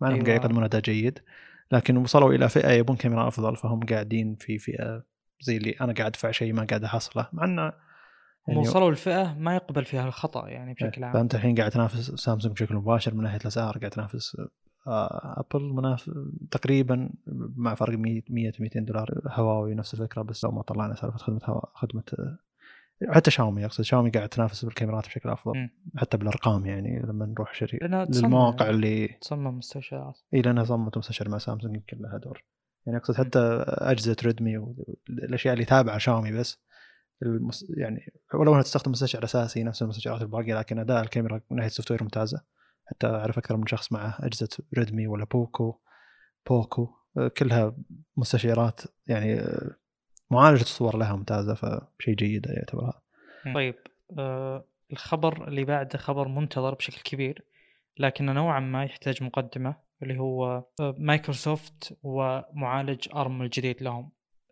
مع انهم أيوة. قاعد يقدمون أداء جيد لكن وصلوا إلى فئة يبون كاميرا أفضل فهم قاعدين في فئة زي اللي أنا قاعد أدفع شيء ما قاعد أحصله مع إنه يعني وصلوا لفئة ما يقبل فيها الخطأ يعني بشكل إيه، عام. فأنت الحين قاعد تنافس سامسونج بشكل مباشر من ناحية الأسعار قاعد تنافس آه، أبل مناف... تقريبا مع فرق 100 100 200 دولار. هواوي نفس الفكرة بس لو ما طلعنا سالفة خدمة هوا... خدمة حتى شاومي أقصد شاومي قاعد تنافس بالكاميرات بشكل أفضل مم. حتى بالأرقام يعني لما نروح شوي للمواقع اللي تصمم مستشعرات إي لأنها صممت مستشعر مع سامسونج يمكن لها دور. يعني أقصد حتى أجهزة ريدمي والاشياء اللي تابعة شاومي بس المس... يعني ولو انها تستخدم مستشعر اساسي نفس المستشعرات الباقية لكن اداء الكاميرا من ناحية ال software ممتازة. حتى أعرف أكثر من شخص معه أجهزة ريدمي ولا بوكو بوكو آه، كلها مستشعرات يعني آه، معالجة الصور لها ممتازة فشيء جيد يعتبر هذا طيب آه الخبر اللي بعده خبر منتظر بشكل كبير لكنه نوعا ما يحتاج مقدمة اللي هو آه، مايكروسوفت ومعالج ارم الجديد لهم.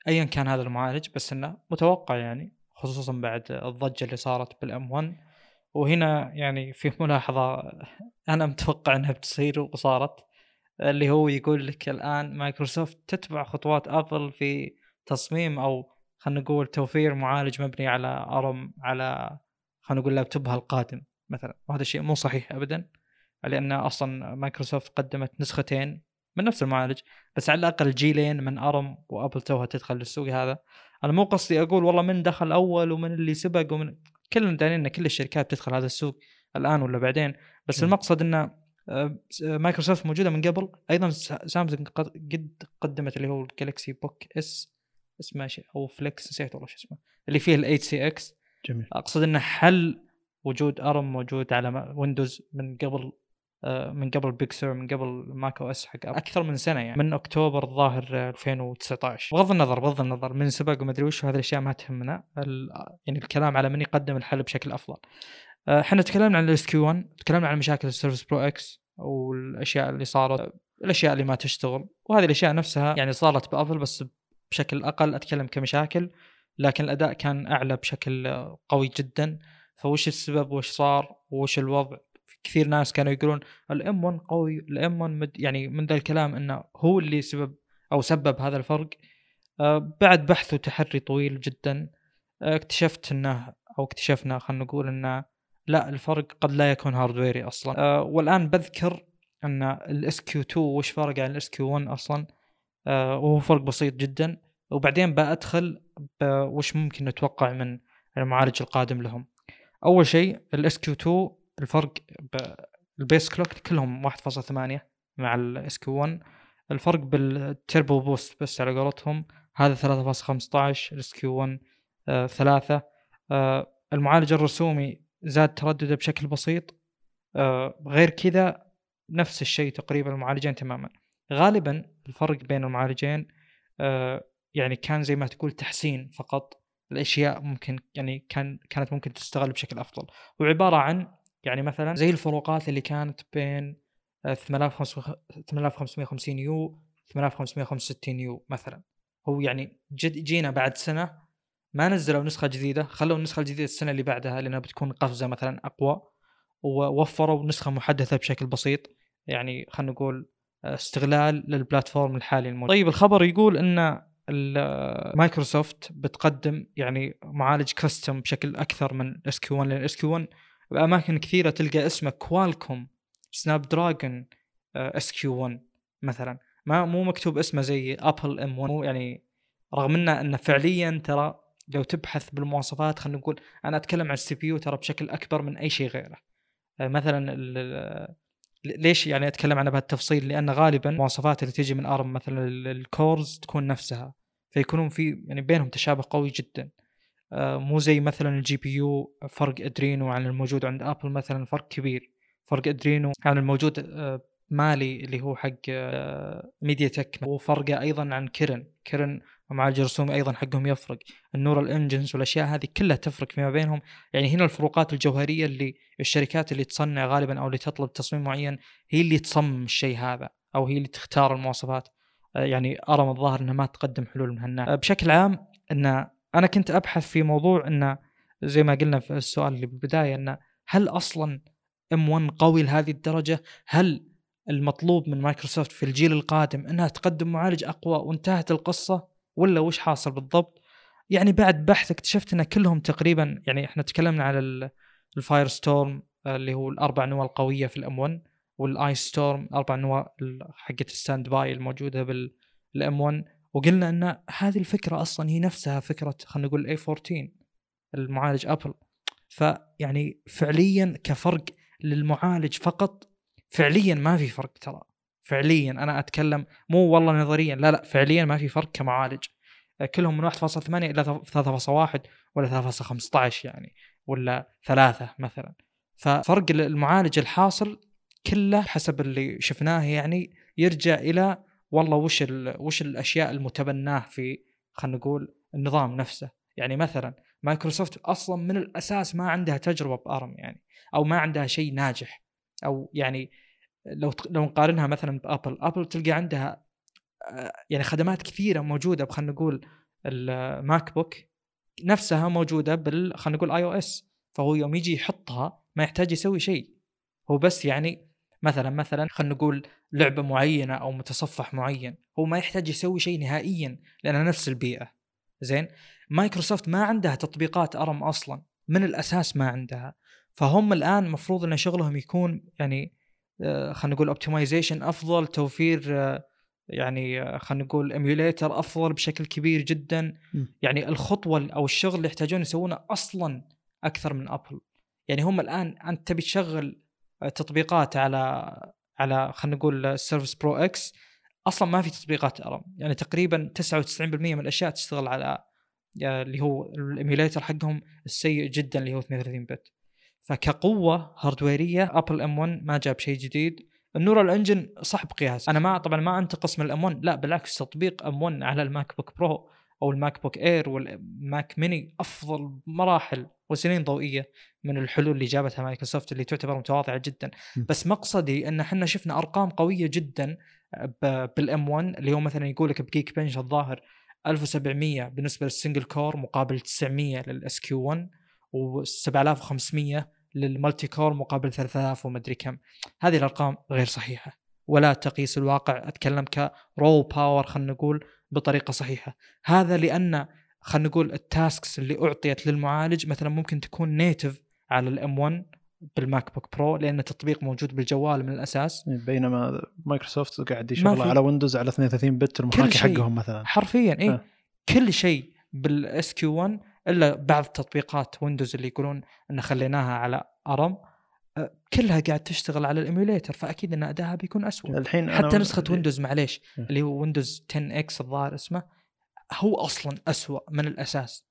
ايا كان هذا المعالج بس إنه متوقع يعني. خصوصا بعد الضجة اللي صارت بالأم 1 وهنا يعني في ملاحظة أنا متوقع إنها بتصير وصارت اللي هو يقول لك الآن مايكروسوفت تتبع خطوات أبل في تصميم أو خلينا نقول توفير معالج مبني على أرم على خلينا نقول لابتوبها القادم مثلا. وهذا الشيء مو صحيح ابدا لأن أصلا مايكروسوفت قدمت نسختين من نفس المعالج بس على الأقل جيلين من أرم وأبل توها تدخل للسوق هذا. أنا مو قصدي أقول والله من دخل أول ومن اللي سبق ومن كلنا دارين إن كل الشركات تدخل هذا السوق الآن ولا بعدين. بس م. المقصد انه آه، مايكروسوفت موجودة من قبل. أيضا سامسونج قد قدمت اللي هو الجالكسي بوك إس اسمه شيء أو فليكس نسيت والله شو اسمه. اللي فيه ال 8 سي إكس. جميل. أقصد انه حل وجود أرم موجود على ويندوز من قبل آه، من قبل بيج سير من قبل ماك أو اس حق أكثر من سنة يعني. من أكتوبر الظاهر 2019 بغض النظر بغض النظر من سبق وما أدري وش هذه الأشياء ما تهمنا. يعني الكلام على من يقدم الحل بشكل أفضل. آه، إحنا تكلمنا عن الاس كيو 1 تكلمنا عن مشاكل السيرفس برو إكس والأشياء اللي صارت الأشياء اللي ما تشتغل. وهذه الأشياء نفسها يعني صارت بأبل بس بشكل أقل أتكلم كمشاكل. لكن الأداء كان أعلى بشكل قوي جدا. فوش السبب وش صار وش الوضع؟ كثير ناس كانوا يقولون الإم 1 قوي الإم 1 يعني من ذا الكلام إنه هو اللي سبب أو سبب هذا الفرق. آه بعد بحث وتحري طويل جدا. آه اكتشفت إنه أو اكتشفنا خلينا نقول إنه لا الفرق قد لا يكون hardware ي أصلا. آه والآن بذكر إن الاس كيو 2 وش فرق عن الاس كيو 1 أصلا؟ آه وهو فرق بسيط جدا. وبعدين بأدخل وش ممكن نتوقع من المعالج القادم لهم. أول شيء الاس كيو 2 الفرق بال base clock كلهم 1.8 مع الاس كيو 1 الفرق بال turbo boost بس على قولتهم هذا 3.15 الاس كيو 1 3 المعالج الرسومي زاد تردده بشكل بسيط. آه غير كذا نفس الشيء تقريبا المعالجين تماما. غالبا الفرق بين المعالجين آه يعني كان زي ما تقول تحسين فقط. الأشياء ممكن يعني كان كانت ممكن تستغل بشكل أفضل. وعبارة عن يعني مثلا زي الفروقات اللي كانت بين 8550 U 8565 U مثلا. هو يعني جد جينا بعد سنة ما نزلوا نسخة جديدة خلوا النسخة الجديدة السنة اللي بعدها لأنها بتكون قفزة مثلا أقوى ووفروا نسخة محدثة بشكل بسيط يعني خلينا نقول استغلال لل platform الحالي الموجود. طيب الخبر يقول إن مايكروسوفت بتقدم يعني معالج custom بشكل أكثر من SQ 1 لأن SQ 1 بأماكن كثيرة تلقى اسمه Qualcomm Snapdragon SQ 1 مثلا. ما مو مكتوب اسمه زي Apple M 1 يعني رغم إنه إنه فعليا ترى لو تبحث بالمواصفات خلينا نقول أنا أتكلم عن ال CPU ترى بشكل أكبر من أي شيء غيره. آه، مثلا ليش يعني أتكلم عنه بهالتفصيل؟ لأن غالبا المواصفات اللي تيجي من ARM مثلا ال cores تكون نفسها فيكونون في يعني بينهم تشابه قوي جدا. آه، مو زي مثلا ال GPU فرق Adreno عن الموجود عند Apple مثلا فرق كبير. فرق Adreno عن الموجود آه، Mali اللي هو حق MediaTek وفرقه أيضا عن Kirin. Kirin ومعالج الرسومي أيضا حقهم يفرق. ال neural engines والأشياء هذه كلها تفرق فيما بينهم. يعني هنا الفروقات الجوهرية اللي الشركات اللي تصنع غالبا أو اللي تطلب تصميم معين هي اللي تصمم الشيء هذا أو هي اللي تختار المواصفات. آه، يعني أرى من الظاهر إنها ما تقدم حلول من هالنوع بشكل عام إن أنا كنت أبحث في موضوع إنه زي ما قلنا في السؤال اللي بالبداية إنه هل أصلا M 1 قوي لهذه الدرجة؟ هل المطلوب من مايكروسوفت في الجيل القادم إنها تقدم معالج أقوى وانتهت القصة ولا وش حاصل بالضبط؟ يعني بعد بحث اكتشفت إن كلهم تقريبا يعني إحنا تكلمنا على ال Firestorm اللي هو الأربع نواة القوية في ال M 1 وال Icestorm أربع نواه حقت ال standby الموجوده بال M 1 وقلنا إن هذه الفكرة أصلا هي نفسها فكرة خلينا نقول A 14 المعالج Apple فيعني فعليا كفرق للمعالج فقط فعليا ما في فرق ترى. فعليا أنا أتكلم مو والله نظريا لا لا فعليا ما في فرق كمعالج. كلهم من 1.8 إلى 3.1 ولا 3.15 يعني ولا ثلاثة مثلا. ففرق المعالج الحاصل كله حسب اللي شفناه يعني يرجع إلى والله وش وش الأشياء المتبناة في خلينا نقول النظام نفسه. يعني مثلا مايكروسوفت أصلا من الأساس ما عندها تجربة ب ARM يعني أو ما عندها شيء ناجح. أو يعني لو لو نقارنها مثلا ب Apple Apple تلقى عندها آه، يعني خدمات كثيرة موجودة خلينا نقول ال MacBook نفسها موجودة بال خلينا نقول iOS. فهو يوم يجي يحطها ما يحتاج يسوي شيء. هو بس يعني مثلا مثلا خلينا نقول لعبه معينة أو متصفح معين هو ما يحتاج يسوي شيء نهائيا لانها نفس البيئة. زين؟ مايكروسوفت ما عندها تطبيقات ARM أصلا من الأساس ما عندها. فهم الآن المفروض إن شغلهم يكون يعني آه، خلينا نقول optimization أفضل توفير آه، يعني آه، خلينا نقول emulator أفضل بشكل كبير جدا. يعني الخطوة أو الشغل اللي يحتاجون يسوونه أصلا أكثر من Apple يعني هم الآن أنت تبي تشغل تطبيقات على على خلينا نقول Surface Pro X أصلا ما في تطبيقات ARM. يعني تقريبا 99% من الأشياء تشتغل على اللي هو ال emulator حقهم السيء جدا اللي هو 32 bit فكقوة هاردويرية Apple M 1 ما جاب شيء جديد. ال neural engine صح بقياس أنا ما طبعا ما أنتقص من ال M 1 لا بالعكس تطبيق M 1 على ال MacBook Pro أو ال MacBook Air وال Mac mini أفضل مراحل. وسنين ضوئية من الحلول اللي جابتها مايكروسوفت اللي تعتبر متواضعة جدا. بس مقصدي إن إحنا شفنا أرقام قوية جدا بال M 1 اللي هو مثلا يقول لك ب Geekbench الظاهر 1700 بالنسبة لل single core مقابل 900 لل SQ 1 و7500 لل multi core مقابل 3000 ومدري كم. هذه الأرقام غير صحيحة. ولا تقيس الواقع أتكلم ك raw power خلينا نقول بطريقة صحيحة. هذا لأن خلينا نقول ال tasks اللي أعطيت للمعالج مثلا ممكن تكون native على ال M 1 بال MacBook Pro لأن التطبيق موجود بالجوال من الأساس. بينما مايكروسوفت قاعد يشتغل على Windows على 32 bit المحاكي حقهم مثلا. حرفيا اي أه. كل شيء بال SQ 1 إلا بعض تطبيقات Windows اللي يقولون إن خليناها على ARM أه، كلها قاعد تشتغل على ال emulator فأكيد إن ادائها بيكون اسوء الحين حتى نسخة Windows معليش أه. اللي هو Windows 10 X الظاهر اسمه. هو أصلا اسوء من الأساس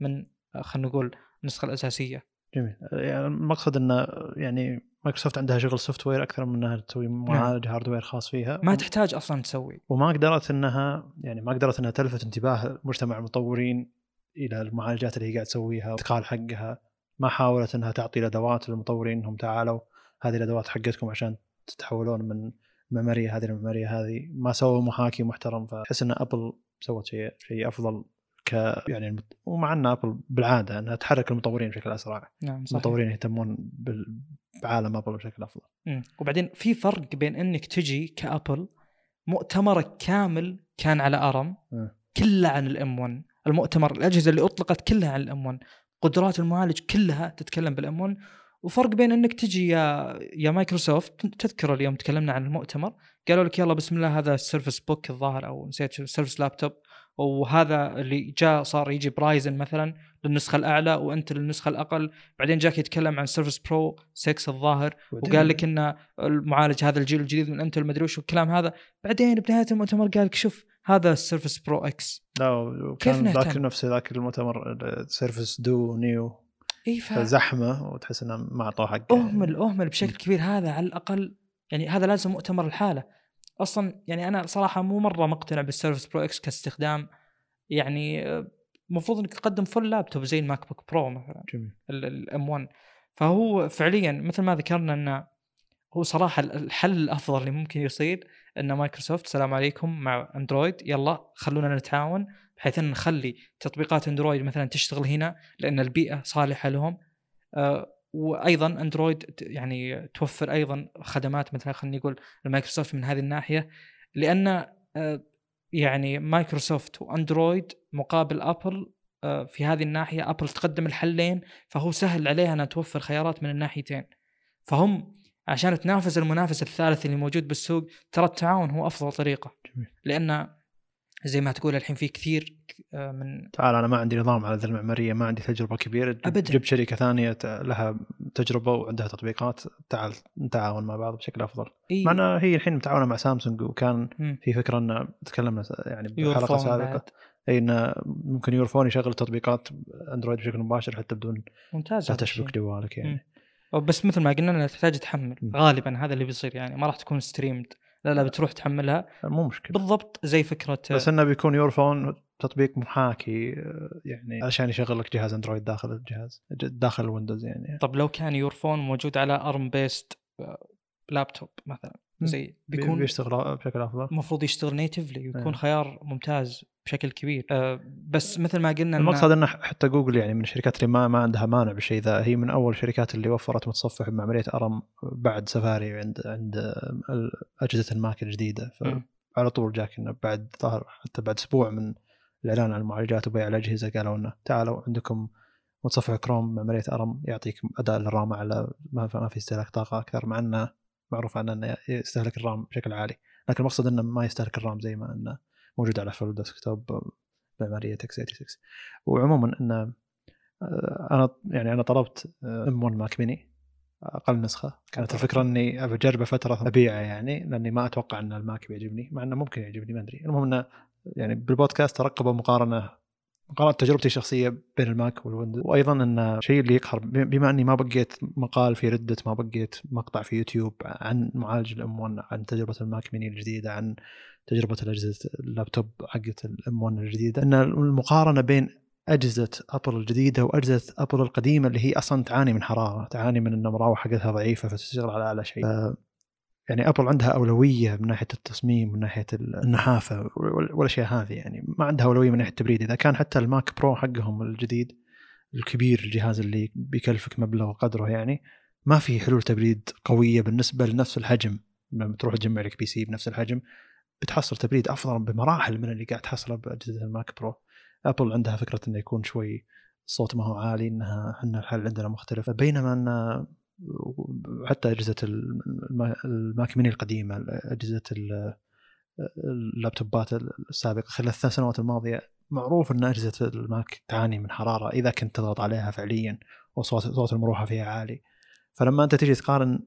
من أه، خلينا نقول النسخة الأساسية. جميل. يعني المقصد إنه يعني مايكروسوفت عندها شغل software أكثر من إنها تسوي نعم. معالج hardware خاص فيها. ما تحتاج أصلا تسوي. وما قدرت إنها يعني ما قدرت إنها تلفت انتباه مجتمع المطورين إلى المعالجات اللي هي قاعد تسويها الانتقال حقها. ما حاولت إنها تعطي الأدوات للمطورين انهم تعالوا هذه الأدوات حقتكم عشان تتحولون من ميموريا هذه للميموريا هذه. ما سووا محاكي محترم فتحس إن Apple سوت شيء شيء أفضل ك يعني المت... ومع إن Apple بالعادة إنها تحرك المطورين بشكل أسرع. نعم صحيح. المطورين يهتمون بال... بعالم Apple بشكل أفضل. مم. وبعدين في فرق بين إنك تجي ك Apple مؤتمرك كامل كان على ARM كله عن الـ M1 المؤتمر الأجهزة اللي أطلقت كلها عن الـ M1 قدرات المعالج كلها تتكلم بالـ M1 وفرق بين إنك تجي يا يا مايكروسوفت تذكر اليوم تكلمنا عن المؤتمر. قالوا لك يلا بسم الله هذا ال Surface Book الظاهر أو نسيت ال Surface Laptop وهذا اللي جاء صار يجي ب Ryzen مثلا للنسخة الأعلى وأنت للنسخة الأقل. بعدين جاك يتكلم عن Surface Pro 6 الظاهر وقال لك إن المعالج هذا الجيل الجديد من إنتل المدري وش والكلام هذا. بعدين بنهاية المؤتمر قال لك شوف هذا السيرفس برو إكس لا كيف ذاك نفس ذاك المؤتمر سيرفس دو نيو اي ف... زحمه وتحس إنه ما أعطوه حقه. أهمل أهمل بشكل كبير. هذا على الأقل يعني هذا لازم مؤتمر الحالة. أصلا يعني أنا صراحة مو مرة مقتنع بالسيرفس برو إكس كاستخدام. يعني المفروض إنك تقدم فل لابتوب زي الماك بوك برو مثلا جميل. الام 1 فهو فعليا مثل ما ذكرنا إنه هو صراحة الحل الأفضل اللي ممكن يصير ان مايكروسوفت السلام عليكم مع أندرويد يلا خلونا نتعاون بحيث إن نخلي تطبيقات أندرويد مثلا تشتغل هنا لأن البيئة صالحة لهم. آه وأيضا أندرويد يعني توفر أيضا خدمات مثلا خلينا نقول المايكروسوفت من هذه الناحية لأن آه يعني مايكروسوفت وأندرويد مقابل أبل آه في هذه الناحية أبل تقدم الحلين فهو سهل عليها إنها توفر خيارات من الناحيتين فهم عشان تنافس المنافس الثالث اللي موجود بالسوق ترى التعاون هو أفضل طريقة جميل. لأن زي ما تقول الحين في كثير آه، من تعال أنا ما عندي نظام على ذا المعمارية ما عندي تجربة كبيرة. ابدا. جبت شركة ثانية لها تجربة وعندها تطبيقات تعال نتعاون مع بعض بشكل أفضل. إيه؟ مع هي الحين متعاونة مع سامسونج وكان م. في فكرة إن تكلمنا يعني بحلقة سابقة. إي انه ممكن Your Phone يشغل تطبيقات أندرويد بشكل مباشر حتى بدون ممتاز. لا تشبك جوالك يعني. م. بس مثل ما قلنا إنها تحتاج تحمل. غالبا هذا اللي بيصير يعني ما راح تكون streamed لا لا بتروح تحملها. مو مشكلة. بالضبط زي فكرة بس إنه بيكون Your Phone تطبيق محاكي آه، يعني علشان يشغل لك جهاز اندرويد داخل الجهاز داخل الويندوز يعني. طب لو كان Your Phone موجود على ARM based laptop مثلا. زي بي- بيكون بيشتغل بشكل أفضل. المفروض يشتغل natively ويكون إيه. خيار ممتاز بشكل كبير. أه بس مثل ما قلنا المقصد إنه حتى جوجل يعني من الشركات اللي ما ما عندها مانع بالشيء ذا. هي من أول الشركات اللي وفرت متصفح بمعمارية ARM بعد سفاري عند عند أجهزة الماك الجديدة. فعلى طول جاك إنه بعد ظهر حتى بعد أسبوع من الإعلان عن المعالجات وبيع الأجهزة قالوا إنه تعالوا عندكم متصفح كروم بمعمارية ARM يعطيك أداء للرام على ما في استهلاك طاقة أكثر مع إنه معروف عنه إنه يستهلك الرام بشكل عالي لكن المقصد إنه ما يستهلك الرام زي ما إنه موجود على full desktop بمعمارية x86 وعموما إنه آه، أنا يعني أنا طلبت M1 Mac mini أقل نسخة. كانت الفكرة إني بجربه فترة أبيعه يعني لأني ما أتوقع إن الماك بيعجبني مع إنه ممكن يعجبني ما أدري. المهم إنه يعني بالبودكاست ترقبوا مقارنة مقارنه تجربتي الشخصية بين الماك والويندوز. وأيضا إن الشيء اللي يقهر بما إني ما بقيت مقال في ردت ما بقيت مقطع في يوتيوب عن معالج ال M1 عن تجربة ال Mac mini الجديدة عن تجربة الأجهزة اللابتوب حقت ال M1 الجديدة إن المقارنة بين أجهزة أبل الجديدة وأجهزة أبل القديمة اللي هي أصلا تعاني من حرارة تعاني من إن المراوح حقتها ضعيفة فتشتغل على أعلى شيء. يعني ابل عندها أولوية من ناحية التصميم من ناحية النحافة وال- والاشياء هذه يعني. ما عندها أولوية من ناحية التبريد. إذا كان حتى ال Mac Pro حقهم الجديد الكبير الجهاز اللي بيكلفك مبلغ وقدره يعني ما في حلول تبريد قوية بالنسبة لنفس الحجم. لما تروح تجمع لك PC بنفس الحجم بتحصل تبريد أفضل بمراحل من اللي قاعد تحصله بأجهزة ال Mac Pro. ابل عندها فكرة إنه يكون شوي الصوت ما هو عالي إنها إحنا الحل عندنا مختلف. بينما إن حتى أجهزة الم- ال Mac mini القديمة أجهزة ال- اللابتوبات السابقة خلال الثلاث سنوات الماضية معروف إن أجهزة الماك تعاني من حرارة إذا كنت تضغط عليها فعليا وصوت صوت المروحة فيها عالي. فلما أنت تيجي تقارن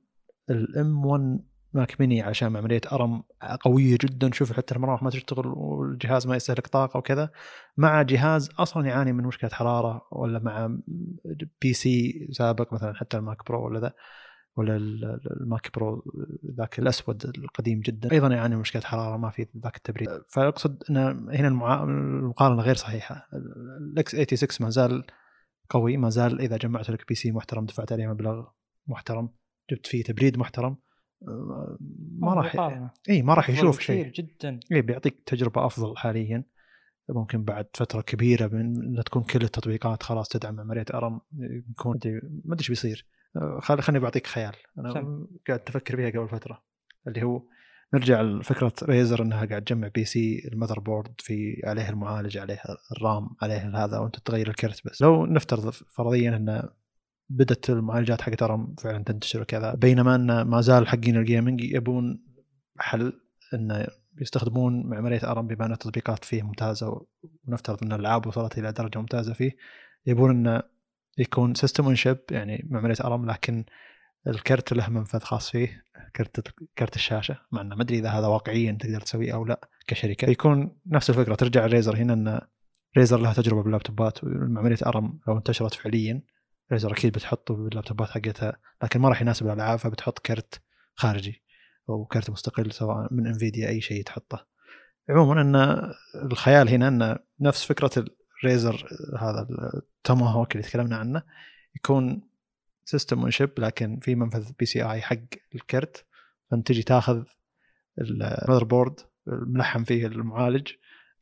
ال M1 Mac mini عشان معمارية ARM قوية جدا. شوف حتى المراوح ما تشتغل والجهاز ما يستهلك طاقة وكذا. مع جهاز أصلا يعاني من مشكلة حرارة ولا مع PC سابق مثلا حتى ال Mac Pro ولا ذا ولا ال- ال Mac Pro ذاك الأسود القديم جدا. أيضا يعاني من مشكلة حرارة ما في ذاك التبريد. فأقصد إن هنا المقارنة غير صحيحة. ال x86 ما زال قوي ما زال إذا جمعت لك PC محترم دفعت عليه مبلغ محترم جبت فيه تبريد محترم ما راح. إي ما راح يشوف شيء. جدا. إي بيعطيك تجربة أفضل حاليا. ممكن بعد فترة كبيرة من ان تكون كل التطبيقات خلاص تدعم معمارية ARM يكون ما أدري إيش بيصير. خل خليني بعطيك خيال. أنا سم. قاعد أفكر فيها قبل فترة اللي هو نرجع لفكرة Razer إنها قاعد تجمع PC ال motherboard في عليه المعالج عليه الرام عليه هذا وأنت تغير الكرت بس. لو نفترض فرضيا إن بدأت المعالجات حقت ARM فعلا تنتشر وكذا. بينما إن ما زال حقين ال gaming يبون حل انه يستخدمون معمارية ARM بما أن التطبيقات فيه ممتازة ونفترض إن الألعاب وصلت إلى درجة ممتازة فيه. يبون انه يكون system chip يعني معمارية ARM لكن الكرت له منفذ خاص فيه كرت كرت الشاشة. مع إنه ما أدري إذا هذا واقعيا تقدر تسويه أو لا كشركة. يكون نفس الفكرة ترجع Razer هنا إن Razer لها تجربة باللابتوبات ومعمارية ARM لو انتشرت فعليا Razer أكيد بتحطه باللابتوبات حقتها لكن ما راح يناسب الألعاب فبتحط كرت خارجي أو كرت مستقل سواء من انفيديا أي شيء تحطه عموما إن الخيال هنا إن نفس فكرة ال Razer هذا ال Tomahawk اللي تكلمنا عنه يكون system on chip لكن في منفذ PCI حق الكرت فانت تجي تاخذ ال motherboard ملحم فيه المعالج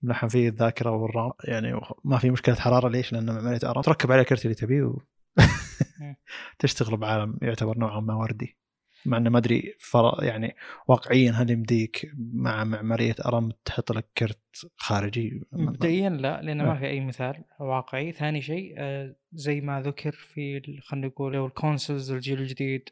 ملحم فيه الذاكرة وال RAM يعني ما في مشكلة حرارة ليش؟ لأنه عمليه ARM تركب عليه الكرت اللي تبيه. تشتغل بعالم يعتبر نوعا ما وردي. مع إنه ما أدري. يعني واقعيا هل يمديك مع معمارية ARM تحط لك كرت خارجي؟ مبدئيا لا لأن ما إيه. في أي مثال واقعي. ثاني شيء آه، زي ما ذكر في خلينا نقول ال consoles الجيل الجديد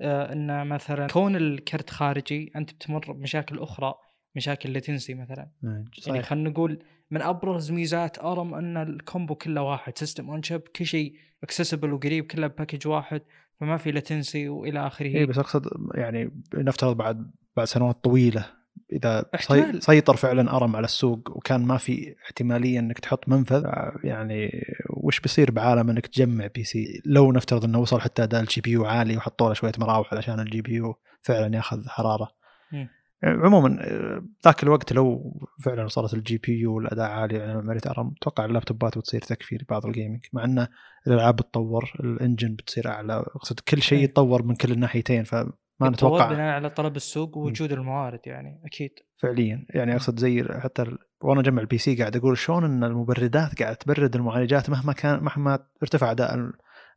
آه، إن مثلا كون الكرت خارجي أنت بتمر بمشاكل أخرى مشاكل latency مثلا. إيه، يعني صحيح خلينا نقول من أبرز ميزات ARM إن ال combo كله واحد system on chip كل شيء accessible وقريب كله package واحد فما في latency وإلى آخره اي بس أقصد يعني نفترض بعد بعد سنوات طويلة إذا احتمال. سي- سيطر فعلا ARM على السوق وكان ما في احتمالية إنك تحط منفذ يعني وش بيصير بعالم إنك تجمع PC لو نفترض إنه وصل حتى اداء ال GPU عالي وحطوا له شوية مراوح علشان ال GPU فعلا ياخذ حرارة مم. عموما آه، ذاك الوقت لو فعلا وصلت ال GPU والأداء عالي يعني معمارية ARM أتوقع اللابتوبات بتصير تكفي لبعض ال gaming مع إن الألعاب بتطور ال engine بتصير أعلى أقصد كل شيء إيه. يتطور من كل الناحيتين فما نتوقع بناء على طلب السوق ووجود الموارد يعني أكيد. فعليا. يعني أقصد زي حتى ال- وأنا اجمع ال PC قاعد أقول شلون إن المبردات قاعد تبرد المعالجات مهما كان مهما ارتفع أداء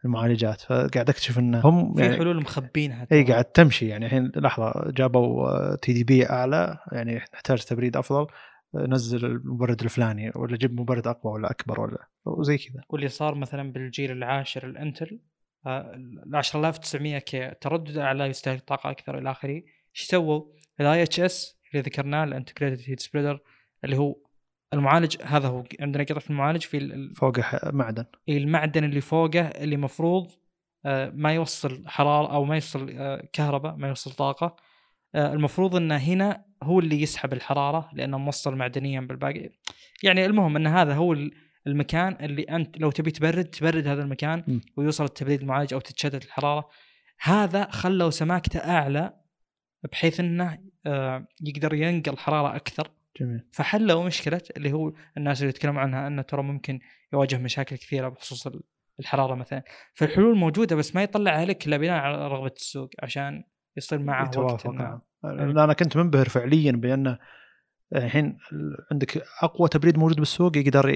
المعالجات فقاعد أكتشف ان هم في يعني حلول مخبينها إي. قاعد تمشي يعني الحين لحظة جابوا TDP أعلى يعني نحتاج تبريد أفضل نزل المبرد الفلاني ولا جيب مبرد أقوى ولا أكبر ولا وزي كذا واللي صار مثلا بالجيل العاشر ال Intel آه، ال 10900 K تردد أعلى يستهلك طاقة أكثر إلى آخره إيش سووا؟ ال IHS اللي ذكرناه ال integrated heat spreader اللي هو المعالج هذا هو عندنا قطعه في المعالج في فوقه معدن. المعدن اللي فوقه اللي مفروض آه، ما يوصل حرارة أو ما يوصل آه، كهرباء ما يوصل طاقة. آه، المفروض انه هنا هو اللي يسحب الحرارة لأنه موصل معدنيا بالباقي. يعني المهم إن هذا هو ال- المكان اللي أنت لو تبي تبرد تبرد هذا المكان م. ويوصل التبريد المعالج أو تتشدد الحرارة. هذا خلوا سماكته أعلى بحيث إنه يقدر ينقل حرارة أكثر. جميل. فحلوا مشكلة اللي هو الناس اللي يتكلموا عنها انه ترى ممكن يواجه مشاكل كثيرة بخصوص ال- الحرارة مثلا. فالحلول موجودة بس ما يطلعها لك إلا بناء على رغبة السوق عشان يصير معه وقت نعم. لأن أنا كنت منبهر فعليا بأن الحين عندك أقوى تبريد موجود بالسوق يقدر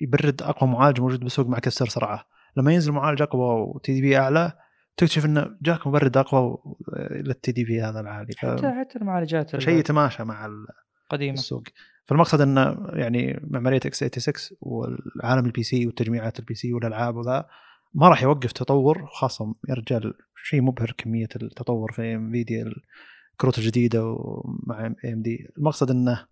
يبرد أقوى معالج موجود بالسوق مع كسر سرعه لما ينزل معالج أقوى وتي دي بي أعلى تكتشف إنه جاك مبرد أقوى لل TDP هذا العالي. ف- حتى حتى المعالجات ال- شيء يتماشى مع ال- القديمه السوق. فالمقصد انه يعني معمارية x86 والعالم ال PC وتجميعات ال PC والألعاب وذا ما راح يوقف تطور خاصة يا رجال شيء مبهر كمية التطور في NVIDIA الكروت الجديدة ومع AMD المقصد إنه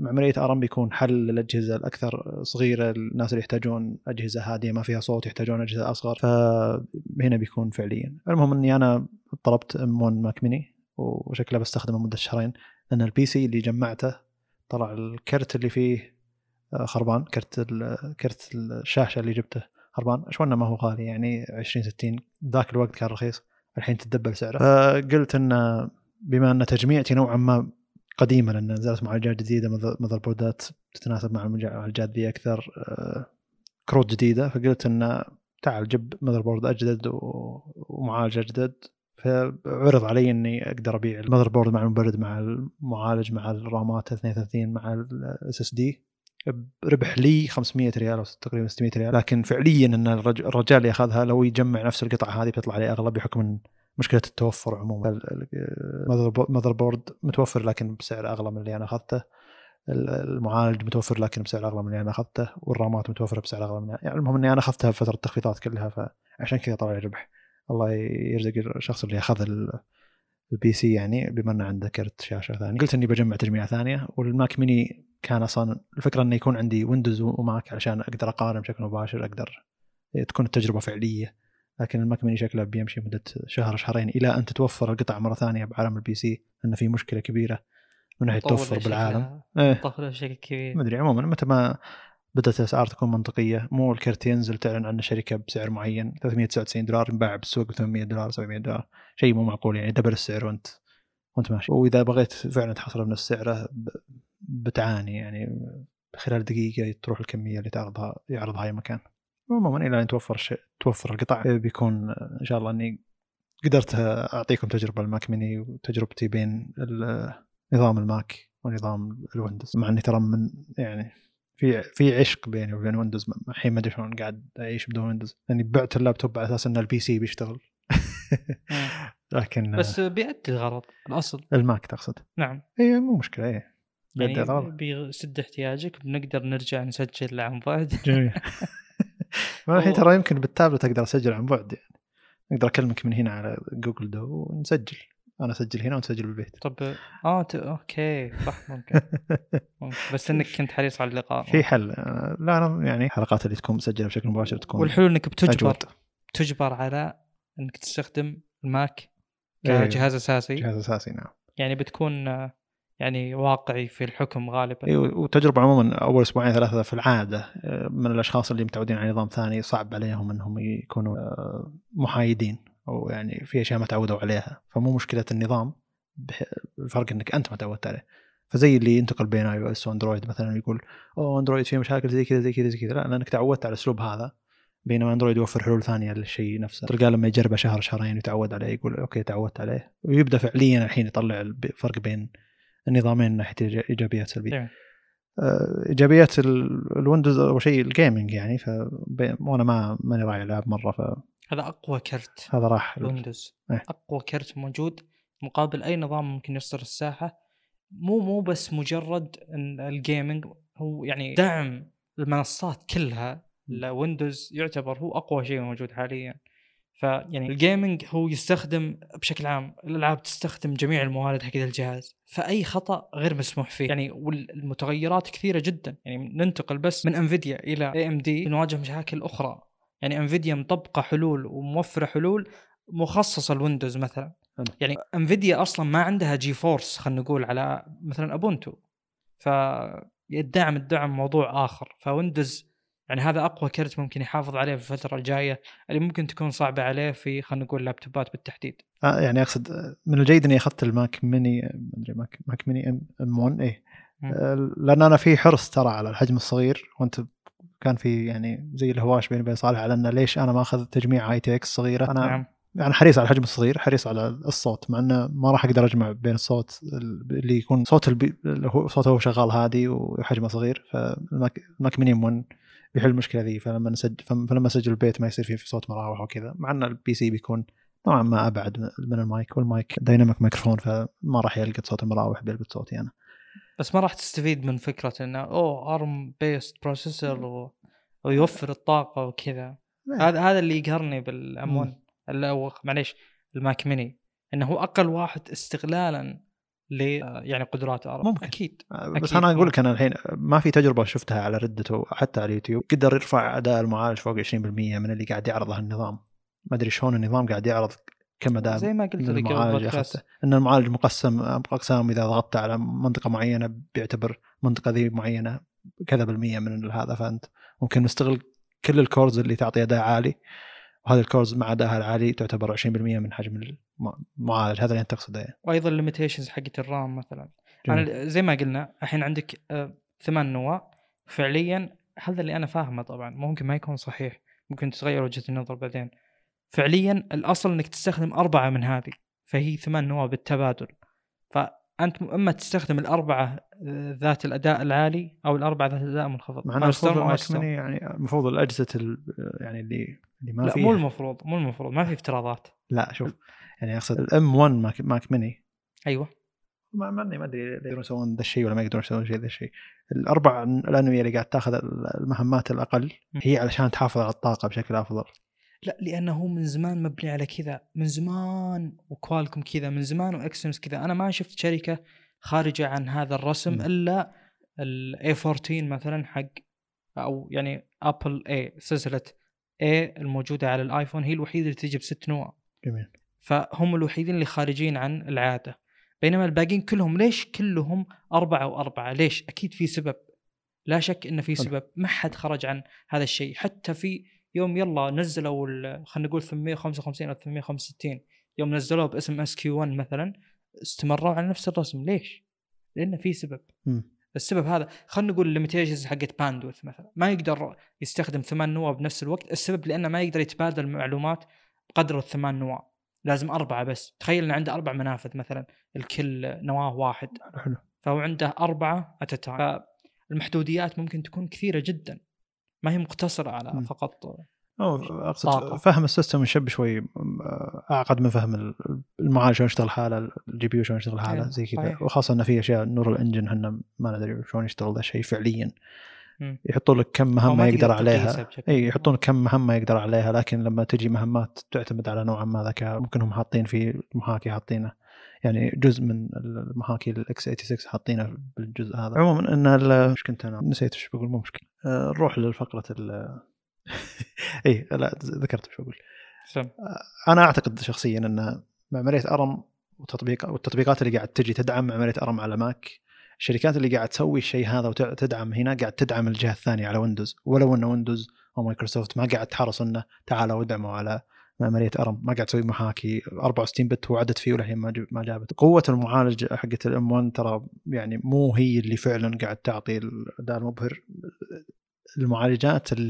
معمارية ARM بيكون حل للأجهزة الأكثر صغيرة الناس اللي يحتاجون أجهزة هادية ما فيها صوت يحتاجون أجهزة أصغر. فهنا بيكون فعليا. المهم إني أنا طلبت M1 Mac mini وشكله بستخدمه مده شهرين. لأن ال PC اللي جمعته طلع الكرت اللي فيه آه، خربان كرت ال- كرت الشاشة اللي جبته خربان. شو انه ما هو غالي؟ يعني 20 60 ذاك الوقت كان رخيص. الحين تدبل سعره. فقلت إن بما أن تجميعتي نوعا ما قديمة لأن نزلت معالجات جديدة motherboard ات تتناسب مع المعالجات ذي أكثر آه، كروت جديدة. فقلت إن تعال جيب motherboard أجدد و- ومعالج أجدد. فعرض علي إني أقدر أبيع ال motherboard مع المبرد مع المعالج مع الرامات 32 مع ال SSD. ربح لي 500 ريال أو تقريبا 600 ريال. لكن فعليا إن الرج- الرجال اللي اخذها لو يجمع نفس القطعة هذه بتطلع عليه أغلى بحكم مشكلة التوفر عموما. ال motherboard متوفر لكن بسعر أغلى من اللي أنا أخذته. ال- المعالج متوفر لكن بسعر أغلى من اللي أنا أخذته. والرامات متوفرة بسعر أغلى من يعني المهم إني أنا أخذتها بفتره التخفيضات كلها فعشان كذا طلع لي ربح. الله يرزق الشخص اللي أخذ ال- ال PC يعني بما إنه عنده كرت شاشة ثاني قلت إني بجمع تجميعة ثانية وال Mac mini كان أصلا الفكرة إنه يكون عندي Windows و Mac علشان أقدر أقارن بشكل مباشر أقدر تكون التجربة فعلية. لكن ال Mac mini شكله بيمشي مدة شهر شهرين إلى أن تتوفر القطع مرة ثانية بعالم ال PC لأن في مشكلة كبيرة. من ناحية توفر بالعالم. إيه. طفله بشكل كبير. ما أدري عموما متى ما بدأت الأسعار تكون منطقية. مو الكرت ينزل تعلن عن الشركة بسعر معين. 399 دولار ينباع بالسوق ب 800 دولار 700 دولار. شيء مو معقول يعني دبل السعر وانت وانت ماشي. وإذا بغيت فعلا تحصله بنفس سعره بتعاني يعني خلال دقيقة تروح الكمية اللي تاخذها يعرضها أي مكان. عموما إلى أن توفر الشيء توفر القطع. بيكون إن شاء الله إني قدرت أعطيكم تجربة ال Mac mini وتجربتي بين نظام ال Mac ونظام ال Windows. مع إني ترى من يعني في في عشق بيني وبين Windows الحين ما أدري شلون قاعد أعيش بدون Windows لاني بعت اللابتوب على أساس إن ال PC بيشتغل. لكن بس بيأدي الغرض الأصل. ال Mac تقصد. نعم. اي مو مشكلة اي بيدي يعني غلط بيسد احتياجك بنقدر نرجع نسجل عن بعد. جميل. ما الحين ترى يمكن بالتابلت أقدر أسجل عن بعد يعني. أقدر أكلمك من هنا على Google Duo ونسجل. أنا أسجل هنا ونسجل بالبيت. طب آه ت... أوكي صح ممكن. ممكن. بس إنك كنت حريص على اللقاء. في حل. لا أنا يعني الحلقات اللي تكون مسجلة بشكل مباشر تكون والحلول إنك بتجبر أجود. تجبر على إنك تستخدم ال Mac إيه. كجهاز أساسي. جهاز أساسي نعم. يعني بتكون يعني واقعي في الحكم غالبا. أيوه وتجربة عموما أول أسبوعين ثلاثة في العادة آه، من الأشخاص اللي متعودين على نظام ثاني صعب عليهم إنهم يكونوا آه، محايدين. أو يعني في أشياء ما تعودوا عليها. فمو مشكلة النظام الفرق إنك أنت ما تعودت عليه. فزي اللي ينتقل بين iOS و Android مثلا يقول أوه Android فيه مشاكل زي كذا زي كذا زي كذا. لا لأنك تعودت على الاسلوب هذا. بينما Android يوفر حلول ثانية للشيء نفسه. تلقاه لما يجربه شهر شهرين يتعود عليه يقول okay تعودت عليه. ويبدأ فعليا الحين يطلع الفرق بين النظامين من ناحية إيجابيات سلبيه نعم. آه، إيجابيات ال- ال Windows اول شيء ال gaming يعني. ف وأنا ما ماني راعي العاب مرة فهذا هذا أقوى كرت راح Windows. إيه. أقوى كرت موجود مقابل أي نظام ممكن يصدر الساحة. مو مو بس مجرد ال gaming هو يعني دعم المنصات كلها ال Windows يعتبر هو أقوى شيء موجود حاليا. فيعني ال gaming هو يستخدم بشكل عام الألعاب تستخدم جميع الموارد حق الجهاز. فأي خطأ غير مسموح فيه. يعني والمتغيرات كثيرة جدا. يعني ننتقل بس من Nvidia إلى AMD نواجه مشاكل أخرى. يعني Nvidia مطبقة حلول وموفرة حلول مخصصة ل Windows مثلا. حلو. يعني Nvidia أصلا ما عندها GeForce خلينا نقول على مثلا Ubuntu فيدعم الدعم موضوع آخر. ف Windows يعني هذا أقوى كرت ممكن يحافظ عليه في الفترة الجاية اللي ممكن تكون صعبة عليه في خلينا نقول لابتوبات بالتحديد. آه يعني أقصد من الجيد إني أخذت ال Mac mini ما أدري Mac Mac mini M M 1 إيه. مم. آه، لأن أنا في حرص ترى على الحجم الصغير. وأنت كان في يعني زي الهواش بيني وبين صالح على إنه ليش أنا ما اخذ تجميع ITX صغيرة؟ أنا نعم. يعني حريص على الحجم الصغير حريص على الصوت مع إنه ما راح أقدر أجمع بين الصوت اللي يكون صوت ال P... اللي هو صوته هو شغال هادي وحجمه صغير فال Mac ال Mac mini 1 بيحل المشكلة ذي. فلما نسجل فلما أسجل البيت ما يصير فيه في صوت مراوح وكذا. مع ان ال PC بيكون نوعا ما أبعد من ال mic وال mic dynamic microphone فما راح يلقط صوت المراوح بيلقط صوتي أنا. بس ما راح تستفيد من فكرة إنه أوه ARM based processor و... ويوفر الطاقة وكذا. هذا هذا اللي يقهرني بال M مم. 1 اللي هو معليش ال Mac mini إنه هو أقل واحد استغلالا ل يعني قدرات ARM ممكن. أكيد. بس أكيد. أنا أقول لك أنا الحين ما في تجربة شفتها على Reddit حتى على اليوتيوب. قدر يرفع أداء المعالج فوق 20% من اللي قاعد يعرضه النظام. ما أدري شلون النظام قاعد يعرض كم اداء زي ما قلت لك قبل إن المعالج مقسم أقسام إذا ضغطت على منطقة معينة بيعتبر منطقة ذي معينة كذا بالمية من هذا فأنت ممكن نستغل كل ال cores اللي تعطي أداء عالي وهذه ال cores مع أدائها العالي تعتبر 20% من حجم المعالج. هذا اللي أنت تقصده يعني. وأيضا ال limitations حقت ال RAM مثلا. جميل. أنا زي ما قلنا الحين عندك آه، ثمان نواة. فعليا هذا اللي أنا فاهمه طبعا. ممكن ما يكون صحيح. ممكن تتغير وجهة النظر بعدين. فعليا الأصل إنك تستخدم أربعة من هذه فهي ثمان نواه بالتبادل. فأنت أما تستخدم الأربعة آه، ذات الأداء العالي أو الأربعة ذات الأداء المنخفض. مع إنه يعني المفروض الأجهزة ال- يعني اللي اللي ما لا فيها. مو المفروض مو المفروض ما في افتراضات. لا شوف يعني أقصد ال M 1 Mac, Mac mini. أيوه. ما ماني ما أدري يقدرون يسوون ذا الشيء ولا ما يقدرون يسوون شيء ذا الشيء. الاربع الأنوية اللي قاعد تاخذ المهمات الأقل هي علشان تحافظ على الطاقة بشكل أفضل. لا لأنه هو من زمان مبني على كذا من زمان و Qualcomm كذا من زمان و Exynos كذا. أنا ما شفت شركة خارجة عن هذا الرسم م. إلا ال A 14 مثلا حق أو يعني Apple A سلسلة A الموجودة على ال iPhone هي الوحيدة اللي تجي بست نواه جميل. فهم الوحيدين اللي خارجين عن العادة. بينما الباقيين كلهم ليش كلهم أربعة وأربعة؟ ليش؟ أكيد في سبب. لا شك إن في. سبب. ما حد خرج عن هذا الشيء. حتى في يوم يلا نزلوا خلينا نقول 855 أو 865 يوم نزلوه باسم SQ 1 مثلا استمروا على نفس الرسم. ليش؟ لأنه في سبب. مم. السبب هذا خلينا نقول ال limitations حقت bandwidth مثلا. ما يقدر يستخدم ثمان نواة بنفس الوقت. السبب لأنه ما يقدر يتبادل معلومات بقدر الثمان نواة. لازم أربعة بس. تخيل إن عنده أربع منافذ مثلا الكل نواة واحد. حلو. فهو عنده أربعة at a time فالمحدوديات ممكن تكون كثيرة جدا. ما هي مقتصرة على. فقط أو أقصد طاقة. فهم ال system on chip شوي م- أعقد من فهم ال- المعالج شلون يشتغل حالة ال GPU شلون يشتغل حالة إيه، زي كذا. وخاصة انه في أشياء neural engine إحنا ما ندري شلون يشتغل ذا الشيء فعليا. يحطون لك كم مهمة يقدر عليها اي. يحطون كم مهمة يقدر عليها لكن لما تجي مهمات تعتمد على نوعا ما ذكاء ممكن هم حاطين في المحاكي حاطينه يعني جزء من المحاكي ال x 86 حاطينه بالجزء هذا عموما إن إيش كنت أنا نسيت إيش بقول مو مشكلة آه، نروح لفقره ال اي لا ذكرت إيش بقول سم. أنا أعتقد شخصيا أن معمارية ARM وتطبيق والتطبيقات اللي قاعد تجي تدعم معمارية ARM على Mac الشركات اللي قاعد تسوي الشيء هذا وتدعم هنا قاعد تدعم الجهة الثانية على Windows ولو أن Windows أو مايكروسوفت ما قاعد تحرص أنه تعالوا ادعموا على معمارية ARM ما قاعد تسوي محاكي 64 bit وعدت فيه وللحين ما ما جابت. قوة المعالج حقت ال M 1 ترى يعني مو هي اللي فعلا قاعد تعطي الاداء المبهر المعالجات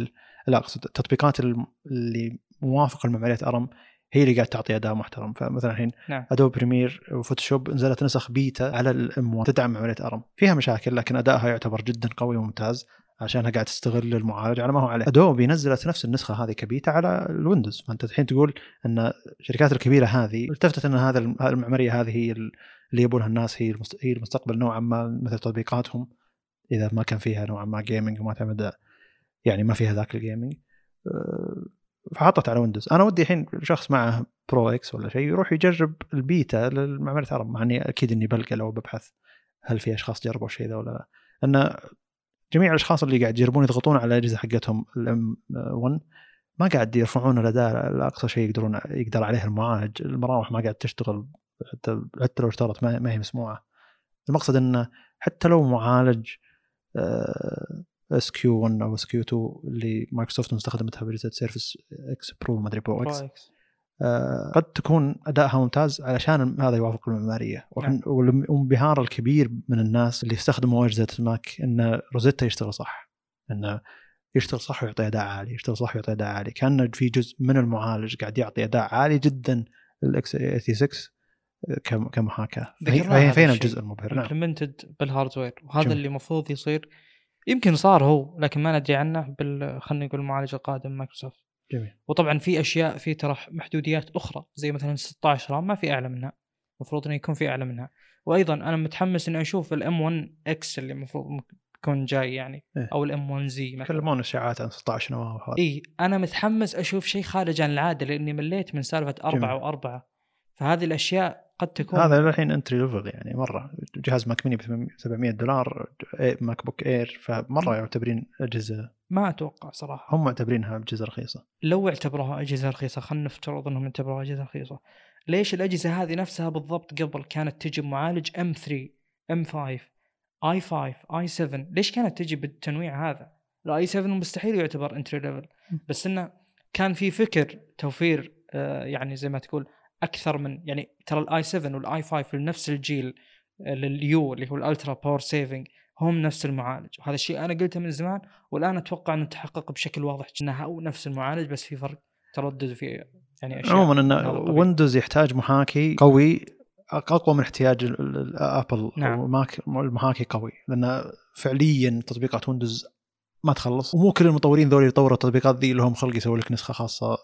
لا أقصد التطبيقات اللي موافقه لمعمارية ARM هي اللي قاعد تعطي اداء محترم. فمثلا الحين نعم. Adobe Premiere و Photoshop نزلت نسخ بيتا على ال M 1 تدعم معمارية ARM. فيها مشاكل لكن ادائها يعتبر جدا قوي وممتاز. عشانها قاعد تستغل المعالج على ما هو عليه. Adobe نزلت نفس النسخة هذه كبيتا على ال Windows. فأنت الحين تقول إن الشركات الكبيرة هذه التفتت إن هذا المعمارية هذه هي اللي يبونها الناس هي هي المستقبل نوعا ما مثل تطبيقاتهم إذا ما كان فيها نوعا ما gaming وما تعتمد يعني ما فيها ذاك ال gaming أه، فحطت على Windows. أنا ودي الحين شخص معه Pro X ولا شيء يروح يجرب البيتا للمعماريه ARM مع إني أكيد إني بلقى لو ببحث هل في أشخاص جربوا الشيء ذا ولا لا. لأن جميع الأشخاص اللي قاعد يجربون يضغطون على الأجهزة حقتهم ال M1 ما قاعد يرفعون الاداء لاقصى شيء يقدرون يقدر عليه المعالج المراوح ما قاعد تشتغل حتى حتى لو اشتغلت ما هي مسموعة. المقصد إنه حتى لو معالج SQ1 أو SQ2 اللي مايكروسوفت مستخدمتها بجهاز Surface X Pro ما أدري Pro X. قد تكون أدائها ممتاز علشان هذا يوافق المعمارية. نعم. والانبهار الكبير من الناس اللي يستخدموا اجهزه Mac إن Rosetta يشتغل صح. انه يشتغل صح ويعطي أداء عالي يشتغل صح ويعطي أداء عالي. كأن في جزء من المعالج قاعد يعطي أداء عالي جدا ال x86 كمحاكاه فين الجزء المبهر. نعم. بال hardware. وهذا جميل. اللي المفروض يصير. يمكن صار هو لكن ما ندري عنه بال خلينا نقول المعالج القادم مايكروسوفت. جميل. وطبعا في أشياء في ترى محدوديات أخرى زي مثلا 16 RAM ما في أعلى منها. المفروض إنه يكون في أعلى منها. وأيضا أنا متحمس إني أشوف ال M1X اللي المفروض يكون جاي يعني إيه؟ أو ال M1Z يتكلمون اشاعات عن 16 نواه إي أنا متحمس أشوف شيء خارج عن العادة لأني مليت من سالفة أربعة وأربعة. فهذه الأشياء قد تكون هذا الحين entry level يعني مرة. جهاز Mac mini ب 700 دولار MacBook Air فمرة يعتبرين أجهزة. ما أتوقع صراحة. هم معتبرينها أجهزة رخيصة. لو اعتبروها أجهزة رخيصة خلينا نفترض إنهم يعتبروها أجهزة رخيصة. ليش الأجهزة هذه نفسها بالضبط قبل كانت تجي بمعالج ام 3 ام 5 اي 5 اي 7 ليش كانت تجي بالتنويع هذا؟ ال i7 مستحيل يعتبر entry level بس إنه كان في فكر توفير آه يعني زي ما تقول أكثر من يعني ترى ال i7 وال i5 لنفس الجيل آه، لل U اللي هو ال ultra power saving هم نفس المعالج. وهذا الشيء أنا قلته من زمان والآن أتوقع إنه تحقق بشكل واضح إنها هو نفس المعالج بس في فرق تردد في يعني أشياء عموما إن Windows يحتاج محاكي قوي أقوى من احتياج Apple نعم. المحاكي قوي لأن فعليا تطبيقات Windows ما تخلص. ومو كل المطورين ذول يطوروا التطبيقات ذي لهم خلق يسوي لك نسخة خاصة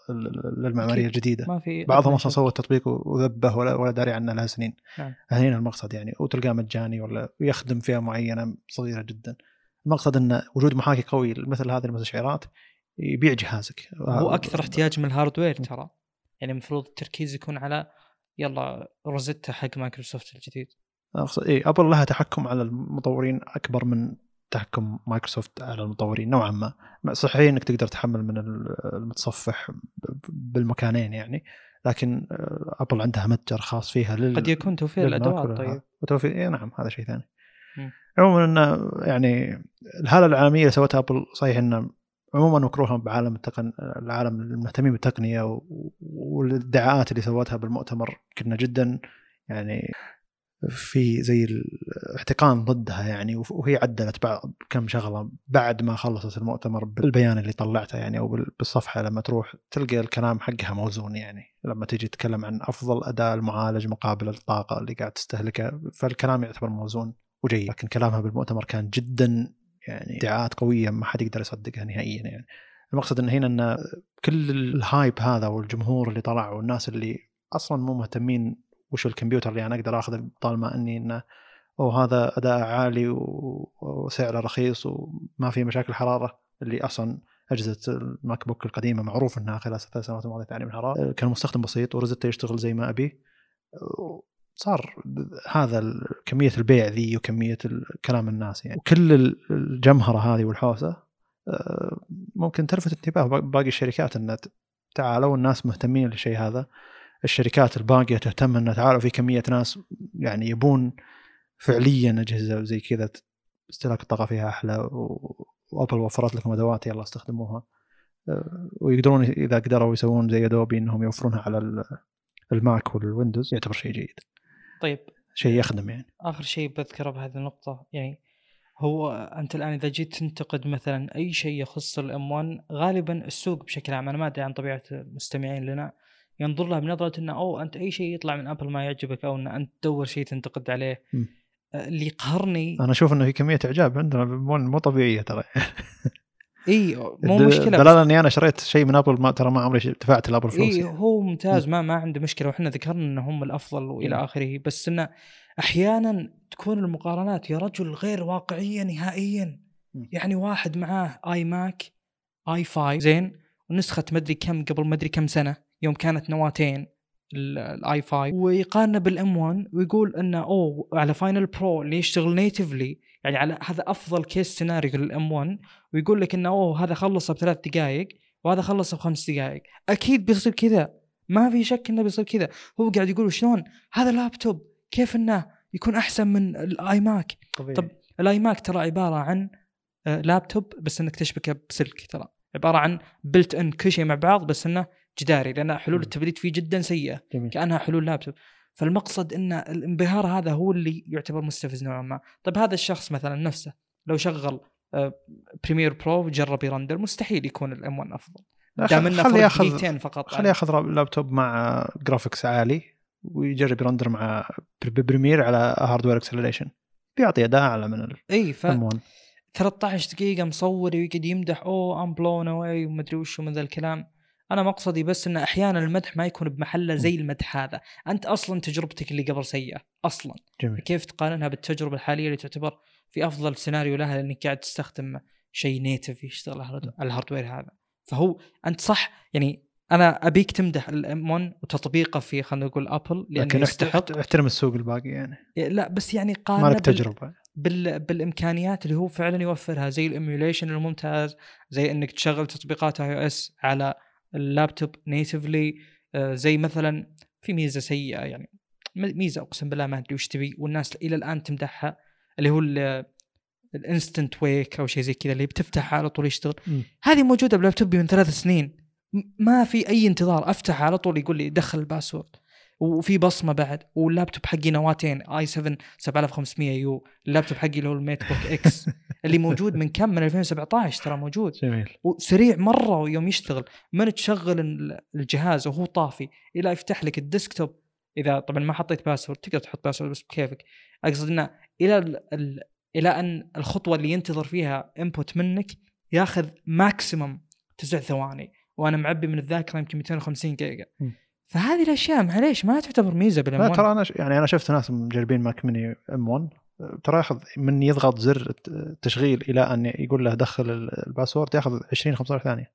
للمعمارية الجديدة. ما في بعضهم أصلا سوى التطبيق وذبه ولا ولا داري عنه لها سنين. نعم. هنا المقصد يعني وتلقاه مجاني ولا يخدم فئة معينة صغيرة جدا. المقصد إن وجود محاكي قوي مثل هذه المستشعرات يبيع جهازك. هو أكثر احتياج من ال hardware ترى. يعني المفروض التركيز يكون على يلا Rosetta حق مايكروسوفت الجديد. أقصد اي Apple لها تحكم على المطورين أكبر من تحكم مايكروسوفت على المطورين نوعا ما. صحيح إنك تقدر تحمل من المتصفح بالمكانين يعني لكن Apple آه، عندها متجر خاص فيها لل... قد يكون توفير الأدوات طيب. وتوفير إيه نعم هذا شيء ثاني. عموما انه يعني الهالة العالمية اللي سوتها Apple صحيح انه عموما مكروهه بعالم التقن العالم المهتمين بالتقنية والادعاءات اللي سوتها بالمؤتمر كنا جدا يعني في زي الاحتقان ضدها يعني وهي عدلت بعض كم شغلة بعد ما خلصت المؤتمر بالبيان اللي طلعته يعني أو بالصفحة لما تروح تلقى الكلام حقها موزون يعني لما تيجي تتكلم عن أفضل اداء المعالج مقابل الطاقة اللي قاعد تستهلكها فالكلام يعتبر موزون وجيد. لكن كلامها بالمؤتمر كان جدا يعني ادعاءات قوية ما حد يقدر يصدقها نهائيا يعني. المقصد إن هنا إن كل الهايب هذا والجمهور اللي طلع والناس اللي أصلا مو مهتمين وش الكمبيوتر اللي أنا أقدر اخذه طالما إني إنه وهذا أداء عالي وسعره رخيص وما في مشاكل حرارة اللي أصلا أجهزة ال MacBook القديمة معروف إنها خلال ثلاث سنوات الماضيه تعاني من حرارة. كان مستخدم بسيط ورزته يشتغل زي ما أبي. صار هذا كمية البيع ذي وكمية كلام الناس يعني. وكل الجمهرة هذه والحوسة ممكن تلفت انتباه باقي الشركات إن تعالوا الناس مهتمين للشيء هذا. الشركات الباقية تهتم إنها تعالوا في كمية ناس يعني يبون فعليا أجهزة زي كذا استهلاك الطاقة فيها أحلى و Apple وفرت لكم أدوات يلا استخدموها. ويقدرون إذا قدروا يسوون زي Adobe إنهم يوفرونها على ال- ال Mac وال Windows يعتبر شيء جيد. طيب. شيء يخدم يعني. آخر شيء بذكره بهذه النقطة يعني هو أنت الآن إذا جيت تنتقد مثلا أي شيء يخص ال M1 غالبا السوق بشكل عام أنا ما أدري عن طبيعة المستمعين لنا ينظر لها بنظرة إنه أوه أنت أي شيء يطلع من Apple ما يعجبك أو إن أنت تدور شيء تنتقد عليه. م. آه، اللي يقهرني أنا أشوف إنه في كمية إعجاب عندنا مو طبيعية ترى إي مو مشكلة دلاله إني أنا شريت شيء من Apple ما ترى ما عمري دفعت ل Apple فلوس اي. هو ممتاز ما ما عنده مشكلة وإحنا ذكرنا ان هم الأفضل وإلى. آخره بس إنه أحيانا تكون المقارنات يا رجل غير واقعية نهائيا. يعني واحد معاه iMac i5 زين ونسخة مدري كم قبل مدري كم سنة يوم كانت نواتين ال i5 ويقارنه بال M1 ويقول إنه أوه على Final Pro اللي يشتغل natively يعني على هذا أفضل case scenario لل M1 ويقول لك إنه أوه هذا خلصه بثلاث دقائق وهذا خلصه بخمس دقائق أكيد بيصير كذا. ما في شك إنه بيصير كذا. هو قاعد يقول شلون؟ هذا لابتوب كيف إنه يكون أحسن من ال iMac طبيعي. طب ال iMac ترى عبارة عن آه، لابتوب بس إنك تشبكه بسلك ترى. عبارة عن built in كل شيء مع بعض بس إنه جداري لأن حلول. التبريد فيه جدا سيئة جميل. كأنها حلول لابتوب. فالمقصد إن الانبهار هذا هو اللي يعتبر مستفز نوعا ما. طيب هذا الشخص مثلا نفسه لو شغل آه، Premiere Pro وجرب ي render مستحيل يكون ال M1 أفضل. دام إنه فرق ياخذ فقط خليه ياخذ لابتوب مع graphics عالي ويجرب يرندر مع بر- بريمير على hardware acceleration بيعطي اداء أعلى من إي ف الـ M1 13 دقيقة مصور ويقعد يمدح أوه I'm blown away ومدري وش من ذا الكلام. أنا مقصدي بس إن أحيانا المدح ما يكون بمحله زي المدح هذا. أنت أصلا تجربتك اللي قبل سيئة أصلا. جميل. كيف تقارنها بالتجربة الحالية اللي تعتبر في أفضل سيناريو لها لانك قاعد تستخدم شيء native يشتغل على الـ hard- على الـ hardware هذا؟ فهو أنت صح يعني أنا أبيك تمدح الـ M1 وتطبيقه في خلينا نقول ابل لأنه لكن يستحق. احت- احترم السوق الباقي يعني. لا بس يعني ما قارنة لك بال- تجربة. بال... بالإمكانيات اللي هو فعلا يوفرها زي الـ emulation الممتاز زي إنك تشغل تطبيقات iOS على اللابتوب natively زي مثلا في ميزة سيئة يعني م- ميزة أقسم بالله ما أدري وش تبي والناس إلى الآن تمدحها اللي هو الـ instant wake أو شيء زي كذا اللي بتفتحها على طول يشتغل مم. هذه موجودة بلابتوبي من ثلاث سنين م- ما في أي انتظار أفتح على طول يقول لي دخل الـ password وفي بصمة بعد واللابتوب حقي نواتين i7 7500U اللابتوب حقي اللي هو الـ MateBook X اللي موجود من كم؟ من 2017 ترى موجود. جميل. وسريع مرة يوم يشتغل. من تشغل ال- الجهاز وهو طافي إلى يفتح لك الـ desktop إذا طبعا ما حطيت password تقدر تحط password بس بكيفك. أقصد إنه إلى ال- ال- إلى أن الخطوة اللي ينتظر فيها input منك ياخذ maximum تسع ثواني وأنا معبي من الذاكرة يمكن 250 جيجا. م. فهذه الأشياء معليش ما تعتبر ميزة بالـ M1 لا ترى أنا ش... يعني أنا شفت ناس مجربين Mac mini M1 ترى ياخذ من يضغط زر الت- التشغيل إلى أن يقول له دخل ال- الـ password ياخذ 20 15 ثانية.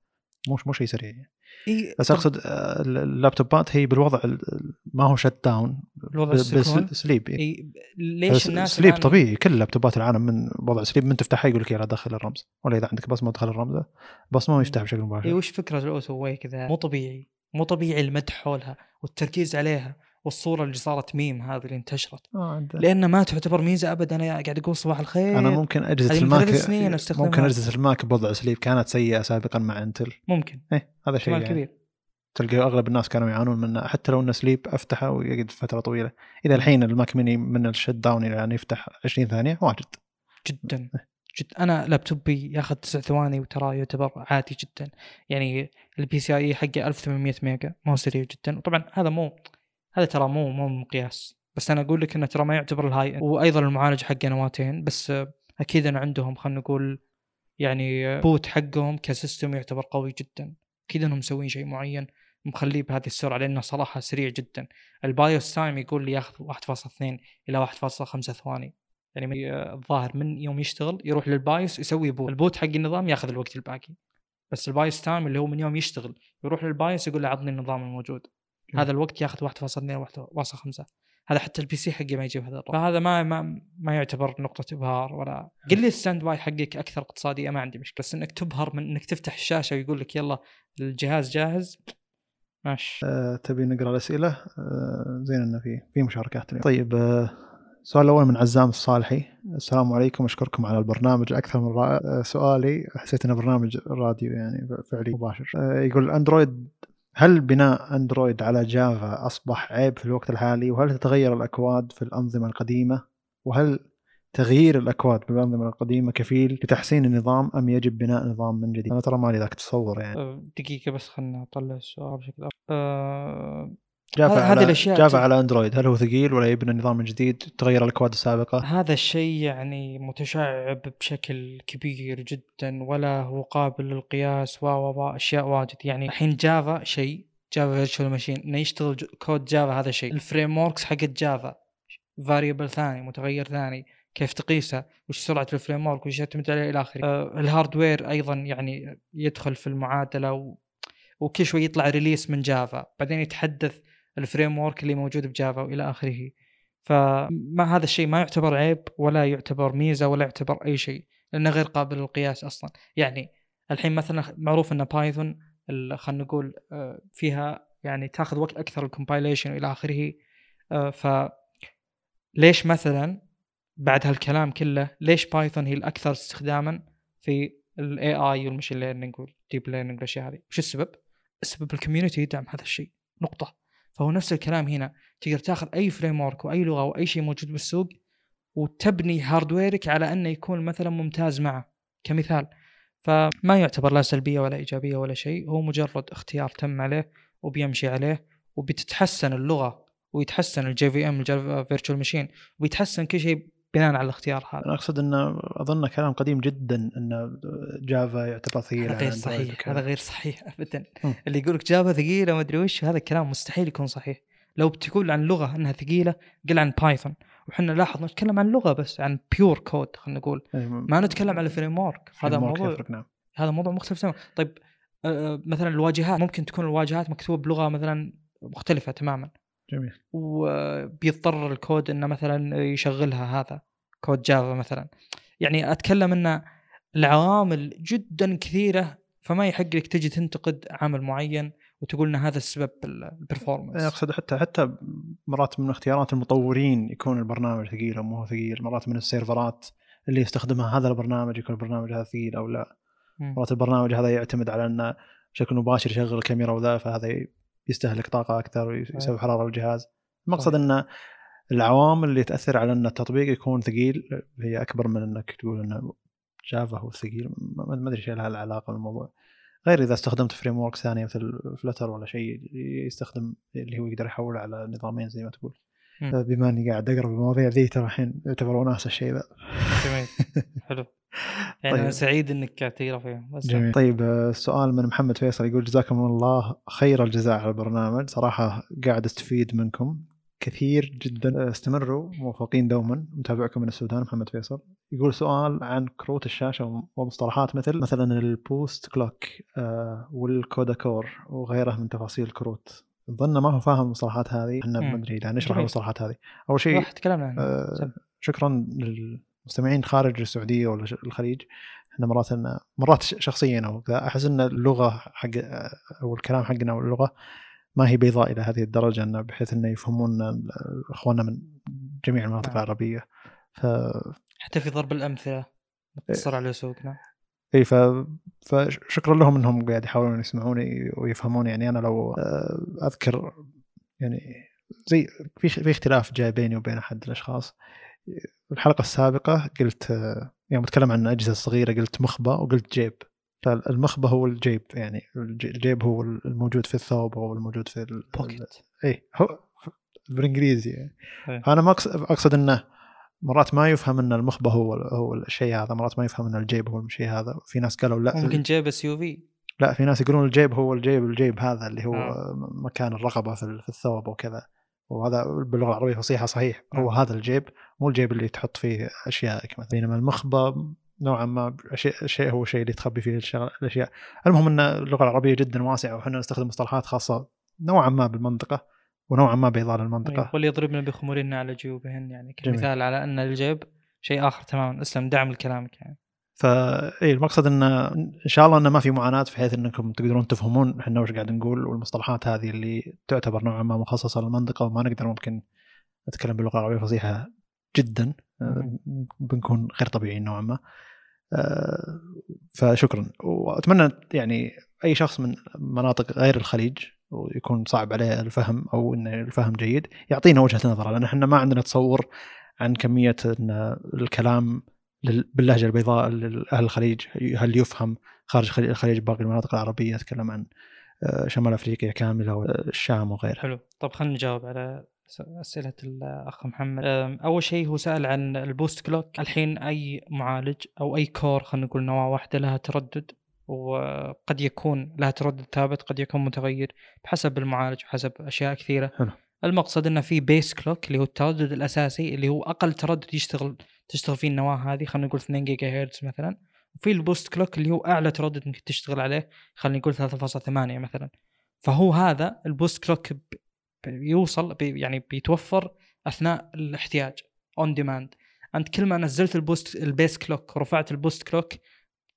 مو مو شيء سريع يعني. إيه بس أقصد آه، ال- اللابتوبات هي بالوضع ال- ال- ما هو shut down الوضع sleep إيه ليش الناس sleep طبيعي. كل لابتوبات العالم من وضع sleep من تفتحها يقول لك يلا دخل الرمز. ولا إذا عندك بصمه دخل الرمز بصمه ويفتح بشكل إي مباشر وش فكرة الـ auto wake ذا مو طبيعي. مو طبيعي المدح حولها والتركيز عليها والصورة اللي صارت ميم هذه اللي انتشرت. آه لأن ما تعتبر ميزة ابدا أنا قاعد أقول صباح الخير. أنا ممكن اجهزه الـ Mac. ممكن اجهزه الـ Mac بوضع sleep كانت سيئة سابقا مع Intel. ممكن. إيه هذا شيء يعني. كبير. تلقى أغلب الناس كانوا يعانون منه حتى لو إنه sleep أفتحه ويقعد فترة طويلة. اذا الحين الـ Mac mini من الـ shut down إلى أن يفتح 20 ثانية واجد. جدا. جد أنا لابتوبي ياخذ تسع ثواني وترى يعتبر عادي جدا. يعني الـ PCIe حقه 1800 ميجا. ما هو سريع جدا. وطبعا هذا مو هذا ترى مو مو مقياس. بس أنا أقول لك إنه ترى ما يعتبر الـ high وأيضا المعالج حقه نواتين. بس أكيد إن عندهم خلينا نقول يعني boot حقهم ك system يعتبر قوي جدا. أكيد إنهم مسوين شيء معين مخليه بهذه السرعة لأنه صراحة سريع جدا. الـ BIOS time يقول لي ياخذ 1.2 إلى 1.5 ثواني. يعني الظاهر من يوم يشتغل يروح للـ BIOS يسوي boot الـ boot حق النظام ياخذ الوقت الباقي. بس الـ BIOS time اللي هو من يوم يشتغل يروح للـ BIOS يقول له عطني النظام الموجود. جميل. هذا الوقت ياخذ 1.2 1.5 هذا حتى الـ PC حقي ما يجيب هذا الرقم. فهذا ما ما ما يعتبر نقطة إبهار ولا قل لي الـ standby حقك أكثر اقتصادية ما عندي مشكلة. بس إنك تبهر من إنك تفتح الشاشة ويقول لك يلا الجهاز جاهز. ماشي. آه، تبي نقرأ الأسئلة؟ آه، زين إنه في في مشاركات اليوم. طيب آه، السؤال الأول من عزام الصالحي. السلام عليكم. أشكركم على البرنامج. أكثر من رائع. آه، سؤالي حسيت إنه برنامج راديو يعني فعلي مباشر. آه، يقول أندرويد هل بناء أندرويد على جافا أصبح عيب في الوقت الحالي؟ وهل تتغير الأكواد في الأنظمة القديمة؟ وهل تغيير الأكواد بالانظمه القديمة كفيل بتحسين النظام أم يجب بناء نظام من جديد؟ أنا ترى مالي ذاك تصور يعني. أه، دقيقة بس خلنا نطلع السؤال بشكل أفضل. أه Java هذه على الأشياء Java على Android. هل هو ثقيل ولا يبنى نظام جديد؟ تغير الأكواد السابقة؟ هذا الشيء يعني متشعب بشكل كبير جدا ولا هو قابل للقياس و و أشياء واجد. يعني الحين Java شيء Java virtual machine إنه يشتغل code Java هذا شيء الـ frameworks حقت Java variable ثاني متغير ثاني كيف تقيسه وش سرعة الـ framework وش يعتمد عليه إلى آخره. آه الـ hardware أيضا يعني يدخل في المعادلة و... وكل شوي يطلع release من Java. بعدين يتحدث الـ framework اللي موجود ب Java وإلى آخره. فما هذا الشيء ما يعتبر عيب ولا يعتبر ميزة ولا يعتبر أي شيء لأنه غير قابل للقياس أصلا. يعني الحين مثلا معروف إن Python خلينا نقول آه، فيها يعني تأخذ وقت أكثر الـ compilation وإلى آخره آه، ف ليش مثلا بعد هالكلام كله ليش Python هي الأكثر استخداما في الـ AI والـ machine learning والـ deep learning والأشياء هذه؟ وش السبب؟ السبب الـ community يدعم هذا الشيء. نقطة. فهو نفس الكلام هنا. تقدر تاخذ أي framework وأي لغة وأي شيء موجود بالسوق وتبني hardware ك على أنه يكون مثلا ممتاز معه. كمثال فما يعتبر لا سلبية ولا إيجابية ولا شيء هو مجرد اختيار تم عليه وبيمشي عليه وبتتحسن اللغة ويتحسن الـ JVM الـ Java virtual machine ويتحسن كل شيء بناء على الاختيار هذا. أنا أقصد إنه أظن كلام قديم جدا إن Java يعتبر ثقيل هذا على غير صحيح. هذا غير صحيح ابدا. اللي يقولك Java ثقيلة ما أدري وش هذا الكلام مستحيل يكون صحيح. لو بتقول عن لغة إنها ثقيلة قل عن Python وحنا لاحظ نتكلم عن لغة بس عن pure code خلينا نقول. إيه، ما نتكلم عن الـ framework هذا موضوع نعم. هذا موضوع مختلف تماما. طيب آه، آه، مثلا الواجهات ممكن تكون الواجهات مكتوبة بلغة مثلا مختلفة تماما. جميل. وبيضطر الكود إنه مثلا يشغلها هذا code Java مثلا. يعني أتكلم إن العوامل جدا كثيرة فما يحق لك تجي تنتقد عامل معين وتقول ان هذا السبب الـ performance أقصد حتى حتى مرات من اختيارات المطورين يكون البرنامج ثقيل أو مو هو ثقيل مرات من السيرفرات اللي يستخدمها هذا البرنامج يكون البرنامج هذا ثقيل أو لا. مرات البرنامج هذا يعتمد على إنه بشكل مباشر يشغل الكاميرا وذا فهذا يستهلك طاقة أكثر ويسبب حرارة الجهاز المقصد. إن العوامل اللي تأثر على إن التطبيق يكون ثقيل هي أكبر من إنك تقول إنه جافا هو الثقيل ما أدري إيش لها العلاقه بالموضوع. غير إذا استخدمت framework ثانية مثل Flutter ولا شيء يستخدم اللي هو يقدر يحوله على نظامين زي ما تقول. بما إني قاعد أقرأ بالمواضيع ذي ترى الحين يعتبر وناسة الشيء ذا. جميل. حلو. يعني أنا طيب. سعيد إنك قاعد تقرأ فيه بس جميل. طيب آه، السؤال من محمد فيصل يقول جزاكم الله خير الجزاء على البرنامج. صراحة قاعد أستفيد منكم. كثير جدا آه، استمروا موفقين دوما. متابعكم من السودان. محمد فيصل يقول سؤال عن كروت الشاشة ومصطلحات مثل مثلا ال boost clock آه، وال CUDA core وغيره من تفاصيل الكروت أظن ما هو فاهم المصطلحات هذه إحنا. ما ندري نشرح. المصطلحات هذه. أول شيء تكلمنا عنه آه،. شكرا للمستمعين خارج السعودية ولا الخليج إحنا مرات مرات ش- شخصيا أو كذا أحس إن اللغة حق أو الكلام حقنا أو اللغة ما هي بيضاء إلى هذه الدرجة إنه بحيث إنه يفهمون إخواننا من جميع المناطق نعم. العربية. ف حتى في ضرب الأمثلة نقتصر على سوقنا. اي ف... فشكرا لهم إنهم قاعد يحاولون يسمعوني ويفهمون يعني أنا لو آه، أذكر يعني زي في في اختلاف جاء بيني وبين أحد الأشخاص. الحلقة السابقة قلت آه، يوم أتكلم عن الاجهزه الصغيره قلت مخبه وقلت جيب. فالمخبه هو الجيب يعني الج- الجيب هو الموجود في الثوب أو الموجود في ال- pocket اي هو بالإنجليزي يعني. إيه. فأنا ما أقصد إنه مرات ما يفهم إن المخبه هو هو الشيء هذا مرات ما يفهم إن الجيب هو الشيء هذا. في ناس قالوا لا ممكن جيب SUV لا في ناس يقولون الجيب هو الجيب الجيب هذا اللي هو آه. مكان الرقبه في ال- في الثوب وكذا. وهذا باللغة العربية فصيحة صحيح. هو نعم. هذا الجيب. مو الجيب اللي تحط فيه أشيائك مثلا. بينما المخبه نوعا ما شيء شيء هو شيء اللي تخبي فيه الشغل الأشياء. المهم إن اللغة العربية جدا واسعة وحنا نستخدم مصطلحات خاصة نوعا ما بالمنطقة ونوعا ما بيضال المنطقة. وليضربن بخمورهن على جيوبهن يعني. كمثال على إن الجيب شيء آخر تماما أسلم دعم لكلامك يعني. فاي المقصد إن إن شاء الله انه ما في معاناة في حيث إنكم تقدرون تفهمون إحنا وش قاعد نقول والمصطلحات هذه اللي تعتبر نوعا ما مخصصة للمنطقة وما نقدر ممكن نتكلم باللغة العربية فصيحة جدا آه، بنكون غير طبيعيين نوعا ما. آه، فشكرا. وأتمنى يعني أي شخص من مناطق غير الخليج ويكون صعب عليه الفهم أو انه الفهم جيد يعطينا وجهة نظره لأن إحنا ما عندنا تصور عن كمية إن الكلام باللهجة البيضاء لأهل الخليج هل يفهم خارج الخليج باقي المناطق العربية أتكلم عن آه، شمال أفريقيا كاملة والشام وغيرها. حلو، طب خلينا نجاوب على أسئلة الأخ محمد. أول شيء هو سأل عن ال boost clock. الحين أي معالج أو أي core خلينا نقول نواة واحدة لها تردد وقد يكون لها تردد ثابت قد يكون متغير بحسب المعالج وحسب أشياء كثيرة. حلو. المقصد إنه في base clock اللي هو التردد الأساسي اللي هو أقل تردد يشتغل تشتغل فيه النواة هذه خلينا نقول 2 جيجا هرتز مثلا. وفي ال boost clock اللي هو أعلى تردد ممكن تشتغل عليه خلينا نقول 3.8 مثلا. فهو هذا ال boost clock بيوصل بي يعني بيتوفر أثناء الاحتياج on demand أنت كل ما نزلت ال boost ال base clock ورفعت ال boost clock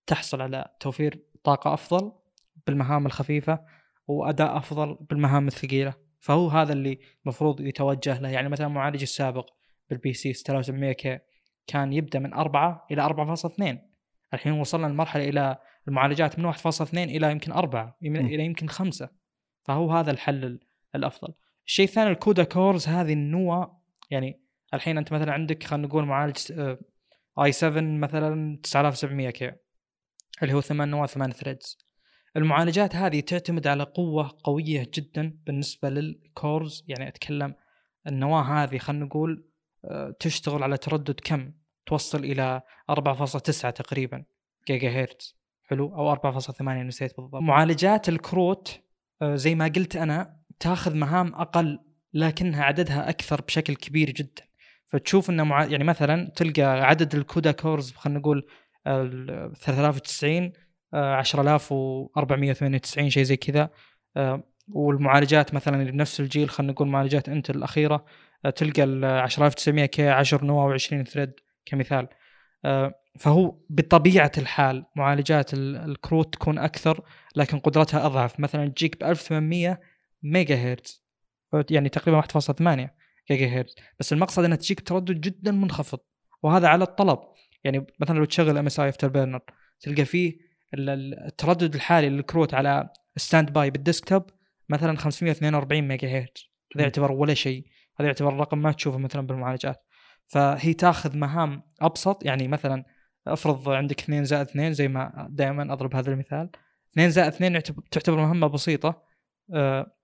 تحصل على توفير طاقة أفضل بالمهام الخفيفة وأداء أفضل بالمهام الثقيلة. فهو هذا اللي المفروض يتوجه له. يعني مثلا المعالج السابق بال PC 6700 K كان يبدأ من 4 إلى 4.2 الحين وصلنا لمرحلة إلى المعالجات من 1.2 إلى يمكن 4 إلى يمكن 5 فهو هذا الحل الأفضل. الشيء الثاني ال CUDA cores هذه النواه يعني الحين أنت مثلا عندك خلينا نقول معالج i 7 مثلا 9700 K اللي هو 8 نواة 8 threads المعالجات هذه تعتمد على قوة قوية جدا بالنسبة لل cores يعني أتكلم النواة هذه خلينا نقول آه، تشتغل على تردد كم؟ توصل إلى 4.9 تقريبا جيجا هرتز حلو؟ أو 4.8 نسيت بالضبط. معالجات الكروت آه، زي ما قلت أنا تاخذ مهام أقل لكنها عددها أكثر بشكل كبير جدا. فتشوف إنه مع... يعني مثلا تلقى عدد ال CUDA cores خلينا نقول 3090 10498 شيء زي كذا. آه، والمعالجات مثلا بنفس الجيل خلينا نقول معالجات Intel الأخيرة آه، تلقى ال 10900 K 10 نواه و20 thread كمثال. آه، فهو بطبيعة الحال معالجات الكروت تكون أكثر لكن قدرتها أضعف. مثلا تجيك ب 1800 ميجا هرتز يعني تقريبا 1.8 جيجا هرتز بس المقصد انها تجيك تردد جدا منخفض. وهذا على الطلب. يعني مثلا لو تشغل MSI Afterburner تلقى فيه التردد الحالي للكروت على standby بال desktop مثلا 542 ميجا هرتز هذا يعتبر ولا شيء. هذا يعتبر رقم ما تشوفه مثلا بالمعالجات. فهي تاخذ مهام أبسط. يعني مثلا افرض عندك 2 زائد 2 زي ما دائما أضرب هذا المثال. 2 زائد 2 تعتبر مهمة بسيطة. آه،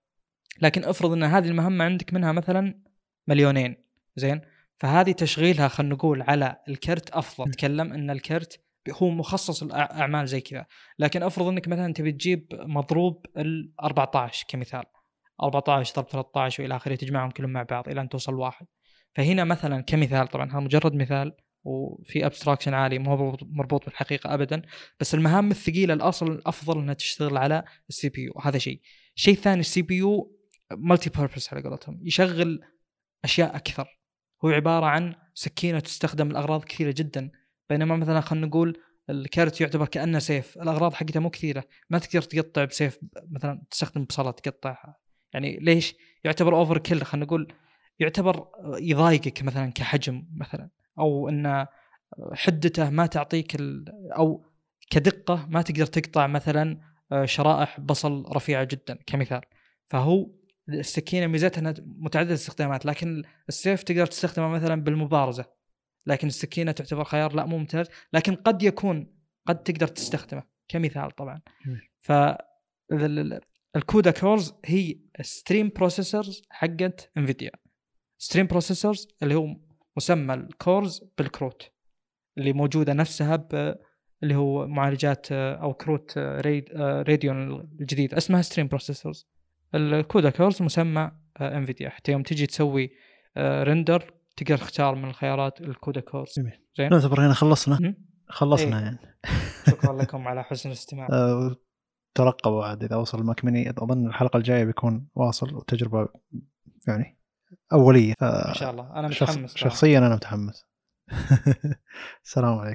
لكن افرض ان هذه المهمة عندك منها مثلا مليونين زين؟ فهذه تشغيلها خلينا نقول على الكرت أفضل. نتكلم إن الكرت هو مخصص الاعمال زي كذا. لكن افرض إنك مثلا تبي تجيب مضروب ال 14 كمثال. 14 ضرب 13 وإلى آخره تجمعهم كلهم مع بعض إلى أن توصل واحد. فهنا مثلا كمثال طبعا هذا مجرد مثال وفي abstraction عالي مو هو مربوط بالحقيقة ابدا. بس المهام الثقيلة الأصل الأفضل إنها تشتغل على ال CPU هذا شيء. الشيء الثاني ال CPU multi-purpose على قولتهم. يشغل أشياء أكثر. هو عبارة عن سكينة تستخدم لاغراض كثيرة جدا. بينما مثلا خلينا نقول ال card يعتبر كأنه سيف. الأغراض حقتها مو كثيرة. ما تقدر تقطع بسيف مثلا تستخدم بصله تقطعها. يعني ليش؟ يعتبر overkill خلينا نقول يعتبر يضايقك مثلا كحجم مثلا. أو إن حدته ما تعطيك أو كدقة ما تقدر تقطع مثلا شرائح بصل رفيعة جدا. كمثال. فهو السكينة ميزتها إنها متعددة الاستخدامات لكن السيف تقدر تستخدمه مثلا بالمبارزة لكن السكينة تعتبر خيار لا مو ممتاز لكن قد يكون قد تقدر تستخدمه كمثال طبعا. ف ال CUDA cores هي stream processors حقت Nvidia stream processors اللي هو مسمى ال cores بالكروت اللي موجودة نفسها ب اللي هو معالجات أو كروت راديون الجديد اسمها stream processors ال CUDA cores مسمى انفيديا حتى يوم تجي تسوي render تقدر تختار من الخيارات ال CUDA cores جميل. زين؟ نعتبر هنا خلصنا؟ خلصنا إيه. يعني. شكرا لكم على حسن الاستماع. أه ترقبوا عاد إذا وصل المكمني أظن الحلقة الجاية بيكون واصل وتجربه يعني أولية. ف... ما شاء الله. أنا متحمس شخصيا أنا متحمس. السلام عليكم.